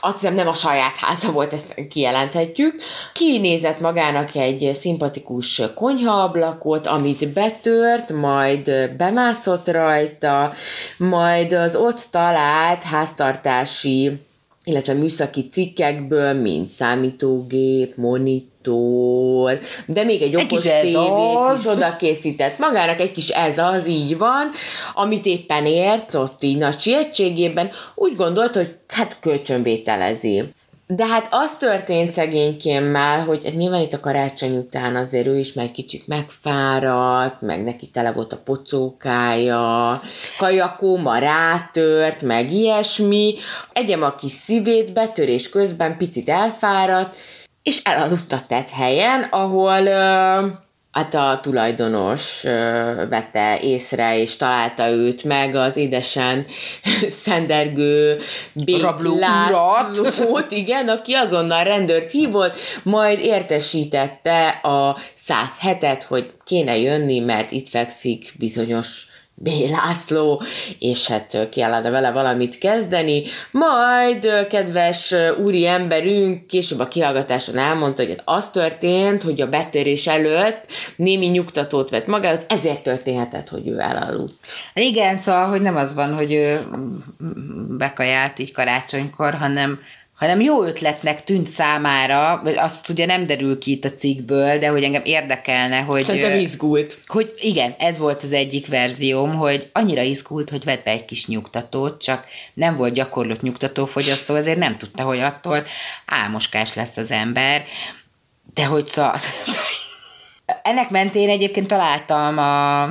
azt hiszem nem a saját háza volt, ezt kijelenthetjük. Kinézett magának egy szimpatikus konyhaablakot, amit betört, majd bemászott rajta, majd az ott talált háztartási illetve műszaki cikkekből, mint számítógép, monitor, de még egy Egy okos ez tévét is oda készített magának, egy kis ez az, így van, amit éppen ért, ott így nagy sietségében, úgy gondolt, hogy hát kölcsönvételezi. De hát az történt szegénykémmel, hogy hát nyilván itt a karácsony után azért ő is már kicsit megfáradt, meg neki tele volt a pocókája, kajakóma rátört, meg ilyesmi. Egyem a kis szívét betörés közben picit elfáradt, és elaludt a tett helyen, ahol ö, hát a tulajdonos vette észre, és találta őt meg az édesen szendergő B. Rabló Lászlót, igen, aki azonnal rendőrt hívott, majd értesítette a 107-et, hogy kéne jönni, mert itt fekszik bizonyos B. László, és hát kellene vele valamit kezdeni. Majd, kedves úri emberünk később a kihallgatáson elmondta, hogy hát az történt, hogy a betörés előtt némi nyugtatót vett magához, ezért történhetett, hogy ő elaludt. Igen, szóval, hogy nem az van, hogy ő bekajált így karácsonykor, hanem hanem jó ötletnek tűnt számára, vagy azt ugye nem derül ki itt a cikkből, de hogy engem érdekelne, hogy... Szerintem izgult. hogy igen, ez volt az egyik verzióm, hogy annyira izgult, hogy vett be egy kis nyugtatót, csak nem volt gyakorlott nyugtatófogyasztó, ezért nem tudta, hogy attól álmoskás lesz az ember. De hogy szóval... Ennek mentén egyébként találtam a,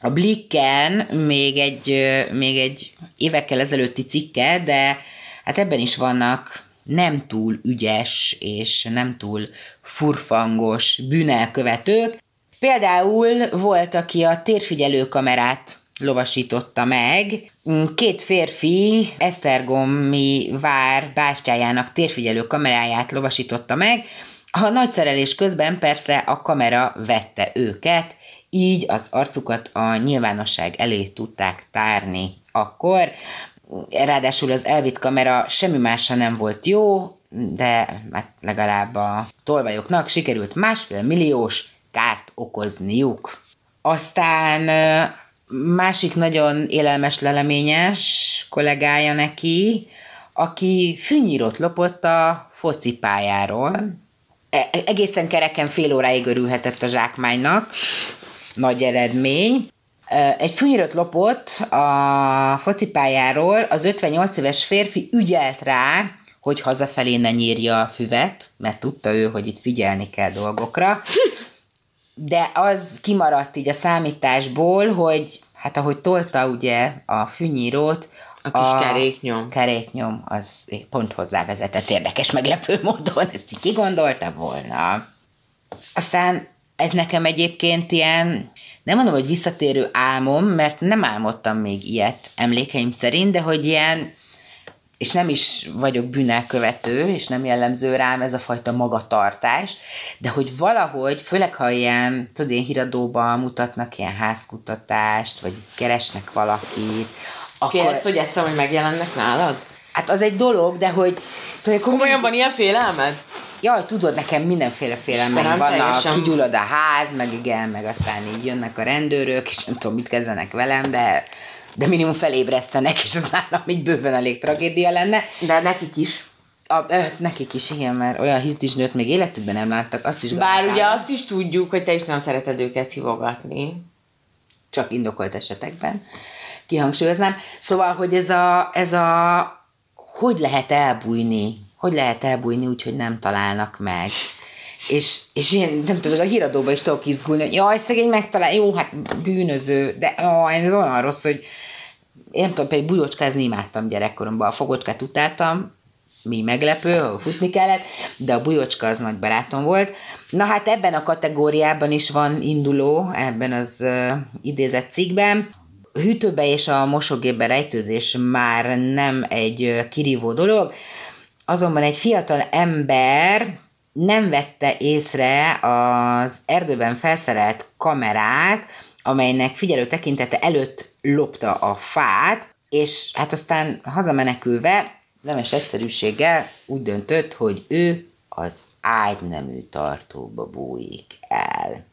a Blicken még egy, még egy évekkel ezelőtti cikke, de hát ebben is vannak nem túl ügyes és nem túl furfangos bűnelkövetők. Például volt, aki a térfigyelő kamerát lovasította meg. Két férfi Esztergomi vár bástyájának térfigyelő kameráját lovasította meg. A nagyszerelés közben persze a kamera vette őket, így az arcukat a nyilvánosság elé tudták tárni. Akkor ráadásul az elvitt kamera semmi másra nem volt jó, de hát legalább a tolvajoknak sikerült másfél milliós kárt okozniuk. Aztán másik nagyon élelmes leleményes kollégája neki, aki fűnyírót lopott a focipályáról. E- egészen kereken fél óráig örülhetett a zsákmánynak. Nagy eredmény. Egy fűnyírót lopott a focipályáról, az 58 éves férfi ügyelt rá, hogy hazafelé ne nyírja a füvet, mert tudta ő, hogy itt figyelni kell dolgokra. De az kimaradt így a számításból, hogy hát ahogy tolta ugye a fűnyírót, A kis keréknyom. keréknyom az pont hozzá vezetett érdekes meglepő módon, ezt így kigondolta volna. Aztán ez nekem egyébként ilyen, nem mondom, hogy visszatérő álmom, mert nem álmodtam még ilyet emlékeim szerint, de hogy ilyen, és nem is vagyok bűnelkövető, és nem jellemző rám ez a fajta magatartás, de hogy valahogy, főleg ha ilyen, tudod, ilyen híradóban mutatnak ilyen házkutatást, vagy keresnek valakit, akkor, Félsz, hogy egyszer, hogy megjelennek nálad? hát az egy dolog, de hogy, szóval Komolyan van ilyen félelmed? Jaj, tudod, nekem mindenféle félelmeim vannak, kigyullad a ház, meg igen, meg aztán így jönnek a rendőrök, és nem tudom, mit kezdenek velem, de, de minimum felébresztenek, és az nálam így bőven elég tragédia lenne. De nekik is. A, ö, nekik is, igen, mert olyan hisztisnőt még életükben nem láttak, azt is Bár garantálom. ugye azt is tudjuk, hogy te is nem szereted őket hívogatni. csak indokolt esetekben. kihangsúlyoznám. Szóval, hogy ez a, ez a hogy lehet elbújni, hogy lehet elbújni úgy, hogy nem találnak meg. És, és én nem tudom, a híradóban is tudok izgulni, hogy jaj, szegény megtalál, jó, hát bűnöző, de ó, ez olyan rossz, hogy én nem tudom, pedig bujócskázni imádtam gyerekkoromban, a fogocskát utáltam, mi meglepő, futni kellett, de a bujocska az nagy barátom volt. Na hát ebben a kategóriában is van induló, ebben az uh, idézett cikkben. A hűtőbe és a mosógépbe rejtőzés már nem egy kirívó dolog, azonban egy fiatal ember nem vette észre az erdőben felszerelt kamerát, amelynek figyelő tekintete előtt lopta a fát, és hát aztán hazamenekülve nemes egyszerűséggel úgy döntött, hogy ő az ágynemű tartóba bújik el.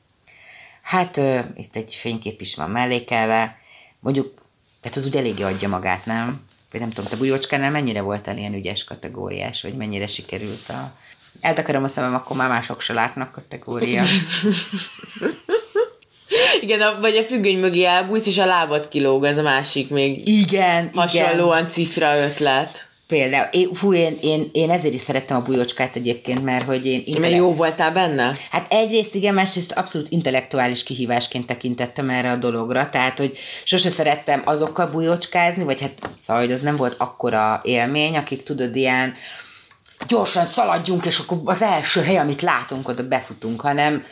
Hát ö, itt egy fénykép is van mellékelve, mondjuk, tehát az úgy eléggé adja magát, nem? Vagy nem tudom, te Bujócskánál mennyire voltál ilyen ügyes kategóriás, vagy mennyire sikerült a... Eltakarom a szemem, akkor már mások se látnak kategória. Igen, a, vagy a függöny mögé elbújsz, és a lábad kilóg, ez a másik még igen, hasonlóan igen. cifra ötlet. Például, én, fú, én, én, én ezért is szerettem a bujócskát egyébként, mert hogy én... Mert jó voltál benne? Hát egyrészt igen, másrészt abszolút intellektuális kihívásként tekintettem erre a dologra, tehát, hogy sose szerettem azokkal bujócskázni, vagy hát szóval, hogy az nem volt akkora élmény, akik tudod, ilyen gyorsan szaladjunk, és akkor az első hely, amit látunk, oda befutunk, hanem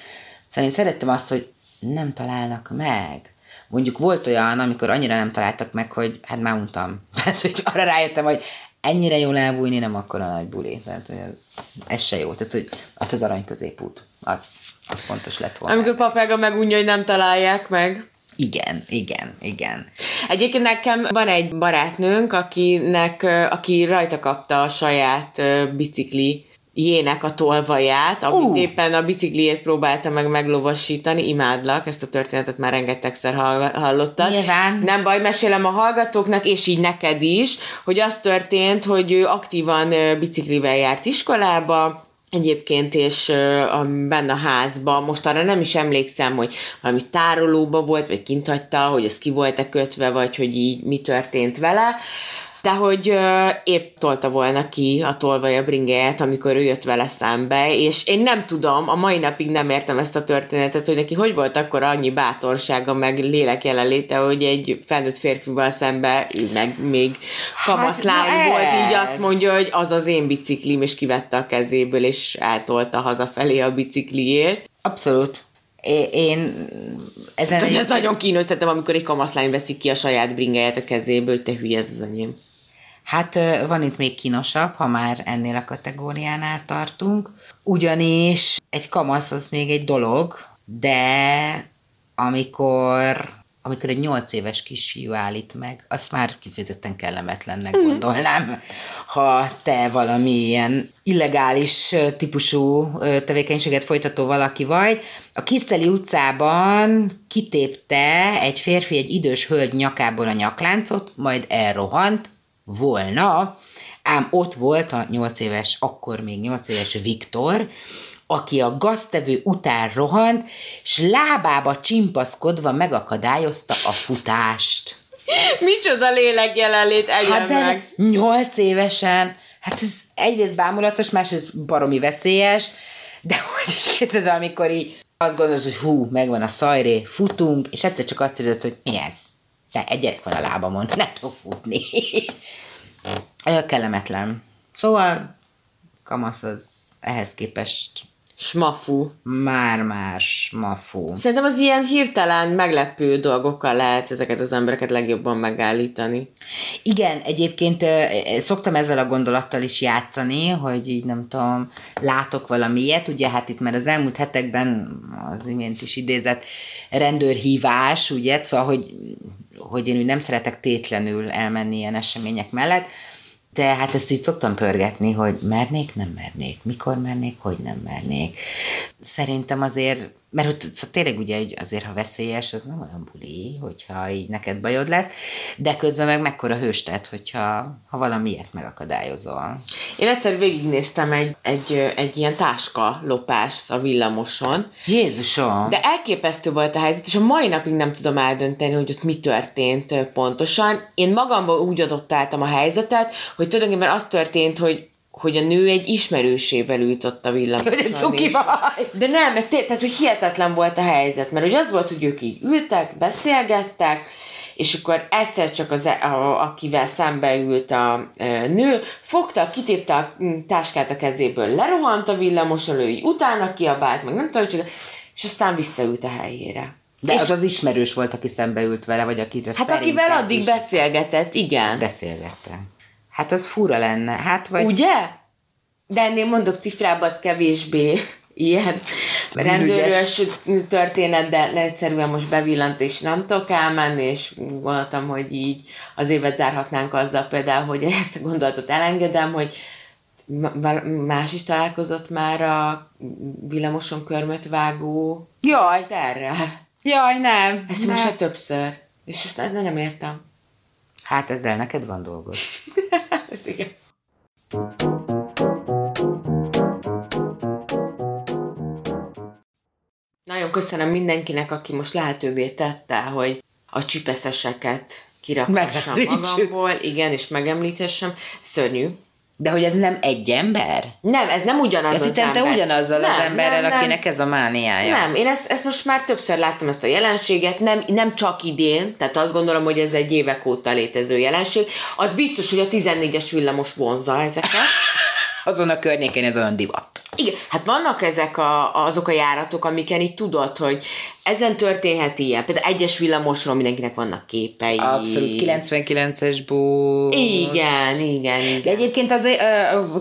szóval én szerettem azt, hogy nem találnak meg. Mondjuk volt olyan, amikor annyira nem találtak meg, hogy hát már untam. Tehát, hogy arra rájöttem, hogy ennyire jól elbújni nem akkor a nagy buli. Tehát, hogy ez, ez se jó. Tehát, hogy azt az arany középút, az, az fontos lett volna. Amikor papága megunja, hogy nem találják meg. Igen, igen, igen. Egyébként nekem van egy barátnőnk, akinek, aki rajta kapta a saját bicikli jének a tolvaját, amit uh. éppen a bicikliét próbálta meg meglovasítani. Imádlak, ezt a történetet már rengetegszer hallottad. Nyilván. Nem baj, mesélem a hallgatóknak, és így neked is, hogy az történt, hogy ő aktívan biciklivel járt iskolába, egyébként, és benne a házban, most arra nem is emlékszem, hogy valami tárolóba volt, vagy kint hagyta, hogy ez ki volt-e kötve, vagy hogy így mi történt vele, de hogy épp tolta volna ki a tolvaja bringéját, amikor ő jött vele szembe, és én nem tudom, a mai napig nem értem ezt a történetet, hogy neki hogy volt akkor annyi bátorsága, meg lélek jelenléte, hogy egy felnőtt férfival szembe ő meg még kamaszlány hát, volt, így azt mondja, hogy az az én biciklim, és kivette a kezéből, és eltolta hazafelé a bicikliét. Abszolút. Én ezen... Tehát ez nagyon kínos, amikor egy kamaszlány veszik ki a saját bringáját a kezéből, hogy te hülye, ez az enyém. Hát van itt még kínosabb, ha már ennél a kategóriánál tartunk, ugyanis egy kamasz az még egy dolog, de amikor amikor egy nyolc éves kisfiú állít meg, azt már kifejezetten kellemetlennek mhm. gondolnám, ha te valami ilyen illegális típusú tevékenységet folytató valaki vagy. A Kiszeli utcában kitépte egy férfi egy idős hölgy nyakából a nyakláncot, majd elrohant, volna, ám ott volt a nyolc éves, akkor még nyolc éves Viktor, aki a gaztevő után rohant, és lábába csimpaszkodva megakadályozta a futást. Micsoda lélek jelenlét hát de meg. nyolc évesen, hát ez egyrészt bámulatos, másrészt baromi veszélyes, de hogy is kezded, amikor így azt gondolod, hogy hú, megvan a szajré, futunk, és egyszer csak azt érzed, hogy mi ez? De egy gyerek van a lábamon, nem tudok futni. Kellemetlen. Szóval kamasz az ehhez képest Smafu. Már-már smafu. Szerintem az ilyen hirtelen meglepő dolgokkal lehet ezeket az embereket legjobban megállítani. Igen, egyébként szoktam ezzel a gondolattal is játszani, hogy így nem tudom, látok valamilyet, ugye hát itt már az elmúlt hetekben az imént is idézett rendőrhívás, ugye, szóval, hogy, hogy én úgy nem szeretek tétlenül elmenni ilyen események mellett, de hát ezt így szoktam pörgetni, hogy mernék, nem mernék, mikor mernék, hogy nem mernék. Szerintem azért mert ott szóval tényleg ugye azért, ha veszélyes, az nem olyan buli, hogyha így neked bajod lesz, de közben meg mekkora hőstet, hogyha ha valamiért megakadályozol. Én egyszer végignéztem egy, egy, egy ilyen táska lopást a villamoson, Jézusom! de elképesztő volt a helyzet, és a mai napig nem tudom eldönteni, hogy ott mi történt pontosan. Én magamból úgy adoptáltam a helyzetet, hogy tulajdonképpen az történt, hogy hogy a nő egy ismerősével ült ott a villamoson. De nem, mert tehát, hogy hihetetlen volt a helyzet, mert hogy az volt, hogy ők így ültek, beszélgettek, és akkor egyszer csak az, a, akivel szembe ült a e, nő, fogta, kitépte a mm, táskát a kezéből, lerohant a villamoson, ő így utána kiabált, meg nem tudom, és aztán visszaült a helyére. De és, az az ismerős volt, aki szembe ült vele, vagy akire hát akivel addig is beszélgetett, igen. beszélgettem. Hát az fura lenne. Hát vagy... Ugye? De ennél mondok cifrábat kevésbé ilyen rendőrös történet, de egyszerűen most bevillant, és nem tudok elmenni, és gondoltam, hogy így az évet zárhatnánk azzal például, hogy ezt a gondolatot elengedem, hogy más is találkozott már a villamoson körmöt vágó Jaj, terrel. jaj, nem. Ezt most se többször. És ezt nem nem értem. Hát ezzel neked van dolgod. Ez igaz. Nagyon köszönöm mindenkinek, aki most lehetővé tette, hogy a csipeszeseket Megemlítsük. magamból, igen, és megemlíthessem. Szörnyű. De hogy ez nem egy ember? Nem, ez nem ugyanaz Azt az hittem, te ugyanazzal nem, az emberrel, nem, nem. akinek ez a mániája. Nem, én ezt, ezt most már többször láttam ezt a jelenséget, nem, nem csak idén, tehát azt gondolom, hogy ez egy évek óta létező jelenség. Az biztos, hogy a 14-es villamos vonza ezeket. Azon a környékén ez olyan divat. Igen, hát vannak ezek a, azok a járatok, amiken így tudod, hogy ezen történhet ilyen. Például egyes villamosról mindenkinek vannak képei. Abszolút 99-es bú. Igen, igen, De igen. egyébként az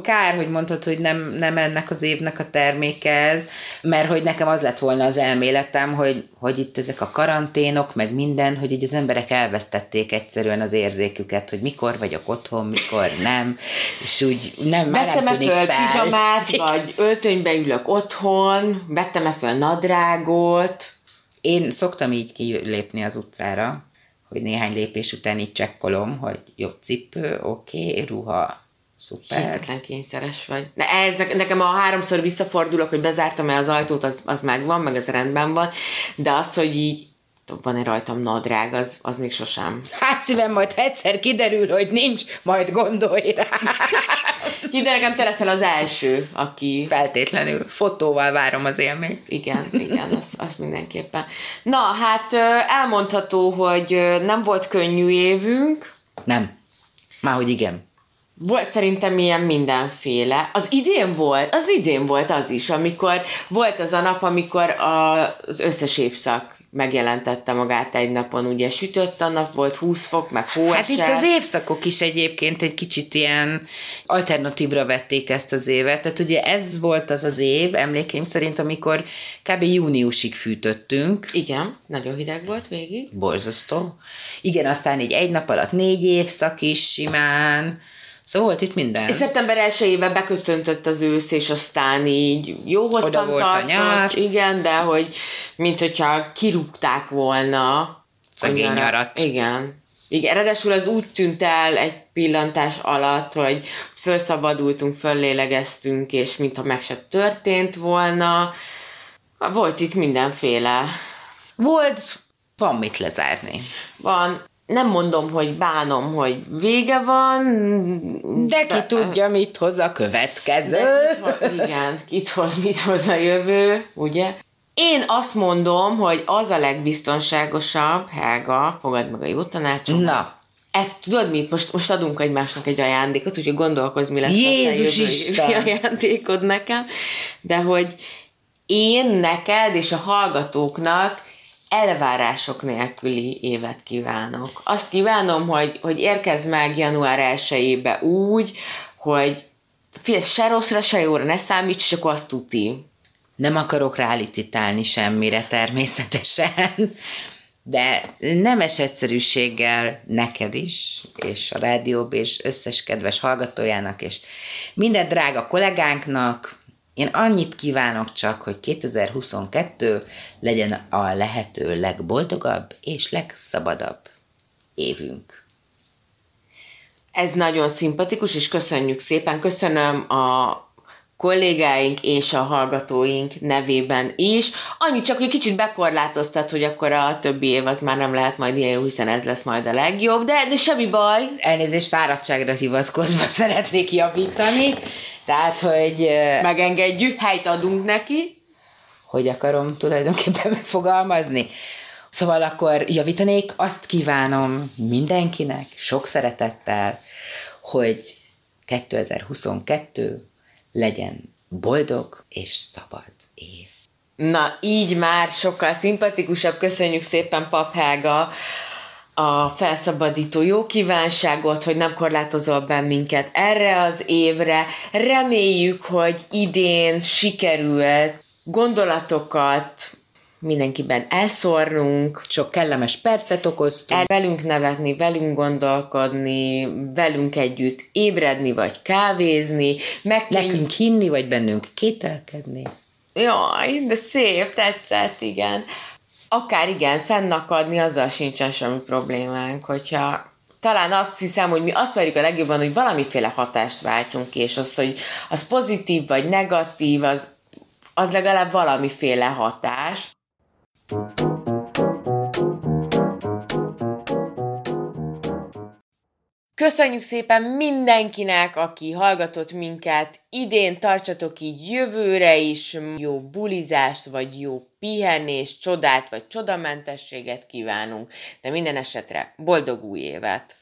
kár, hogy mondtad, hogy nem, nem ennek az évnek a terméke ez, mert hogy nekem az lett volna az elméletem, hogy, hogy itt ezek a karanténok, meg minden, hogy így az emberek elvesztették egyszerűen az érzéküket, hogy mikor vagyok otthon, mikor nem, és úgy nem, már nem tűnik föl fel. pizsamát, vagy öltönybe ülök otthon, vettem-e föl nadrágot, Én szoktam így kilépni az utcára, hogy néhány lépés után így csekkolom, hogy jobb cipő, oké, okay, ruha, szuper. Hihetetlen kényszeres vagy. De ez, nekem a háromszor visszafordulok, hogy bezártam-e az ajtót, az, az megvan, meg az rendben van, de az, hogy így van-e rajtam nadrág, az, az még sosem. Hát szívem, majd egyszer kiderül, hogy nincs, majd gondolj rá. Hidd nekem te leszel az első, aki... Feltétlenül. Fotóval várom az élményt. Igen, igen, az, az mindenképpen. Na, hát elmondható, hogy nem volt könnyű évünk, Nem. Már hogy igen. Volt szerintem ilyen mindenféle. Az idén volt, az idén volt az is, amikor volt az a nap, amikor a, az összes évszak megjelentette magát egy napon, ugye sütött a nap, volt 20 fok, meg hó Hát itt az évszakok is egyébként egy kicsit ilyen alternatívra vették ezt az évet. Tehát ugye ez volt az az év, emlékeim szerint, amikor kb. júniusig fűtöttünk. Igen, nagyon hideg volt végig. Borzasztó. Igen, aztán így egy nap alatt négy évszak is simán. Szóval volt itt minden. Szeptember 1-ével beköszöntött az ősz, és aztán így jó hosszan Oda volt a nyár. Igen, de hogy mint hogyha kirúgták volna. Szegény a nyarat. Igen. Igen, ráadásul az úgy tűnt el egy pillantás alatt, hogy felszabadultunk, föllélegeztünk, és mintha meg se történt volna. Volt itt mindenféle. Volt, van mit lezárni. Van, nem mondom, hogy bánom, hogy vége van. De ki tudja, mit hoz a következő. De hoz, igen, kit hoz, mit hoz a jövő, ugye? Én azt mondom, hogy az a legbiztonságosabb, Helga, fogad meg a jó tanácsot. Na. Ezt tudod mit? Most, most adunk egymásnak egy ajándékot, úgyhogy gondolkozz, mi lesz Jézus a Isten! ajándékod nekem. De hogy én neked és a hallgatóknak elvárások nélküli évet kívánok. Azt kívánom, hogy, hogy érkezz meg január 1 úgy, hogy figyelj, se rosszra, se jóra ne számíts, csak azt tuti. Nem akarok rálicitálni semmire természetesen, de nemes egyszerűséggel neked is, és a rádiób és összes kedves hallgatójának, és minden drága kollégánknak, Én annyit kívánok csak, hogy 2022 legyen a lehető legboldogabb és legszabadabb évünk. Ez nagyon szimpatikus, és köszönjük szépen. Köszönöm a kollégáink és a hallgatóink nevében is. Annyi csak, hogy kicsit bekorlátoztat, hogy akkor a többi év az már nem lehet majd ilyen jó, hiszen ez lesz majd a legjobb, de, de semmi baj. Elnézést fáradtságra hivatkozva szeretnék javítani, tehát, hogy... Megengedjük, helyt adunk neki. Hogy akarom tulajdonképpen megfogalmazni? Szóval akkor javítanék, azt kívánom mindenkinek, sok szeretettel, hogy 2022 legyen boldog és szabad év. Na, így már sokkal szimpatikusabb. Köszönjük szépen, Paphága, a felszabadító jó kívánságot, hogy nem korlátozol minket erre az évre. Reméljük, hogy idén sikerült gondolatokat mindenkiben elszórnunk. Sok kellemes percet okoztunk. El velünk nevetni, velünk gondolkodni, velünk együtt ébredni vagy kávézni. Meg Nekünk hinni, vagy bennünk kételkedni. Jaj, de szép, tetszett, igen. Akár igen, fennakadni, azzal sincsen semmi problémánk, hogyha talán azt hiszem, hogy mi azt várjuk a legjobban, hogy valamiféle hatást váltsunk ki, és az, hogy az pozitív vagy negatív, az, az legalább valamiféle hatás. Köszönjük szépen mindenkinek, aki hallgatott minket. Idén tartsatok így jövőre is. Jó bulizást, vagy jó pihenést, csodát, vagy csodamentességet kívánunk. De minden esetre boldog új évet!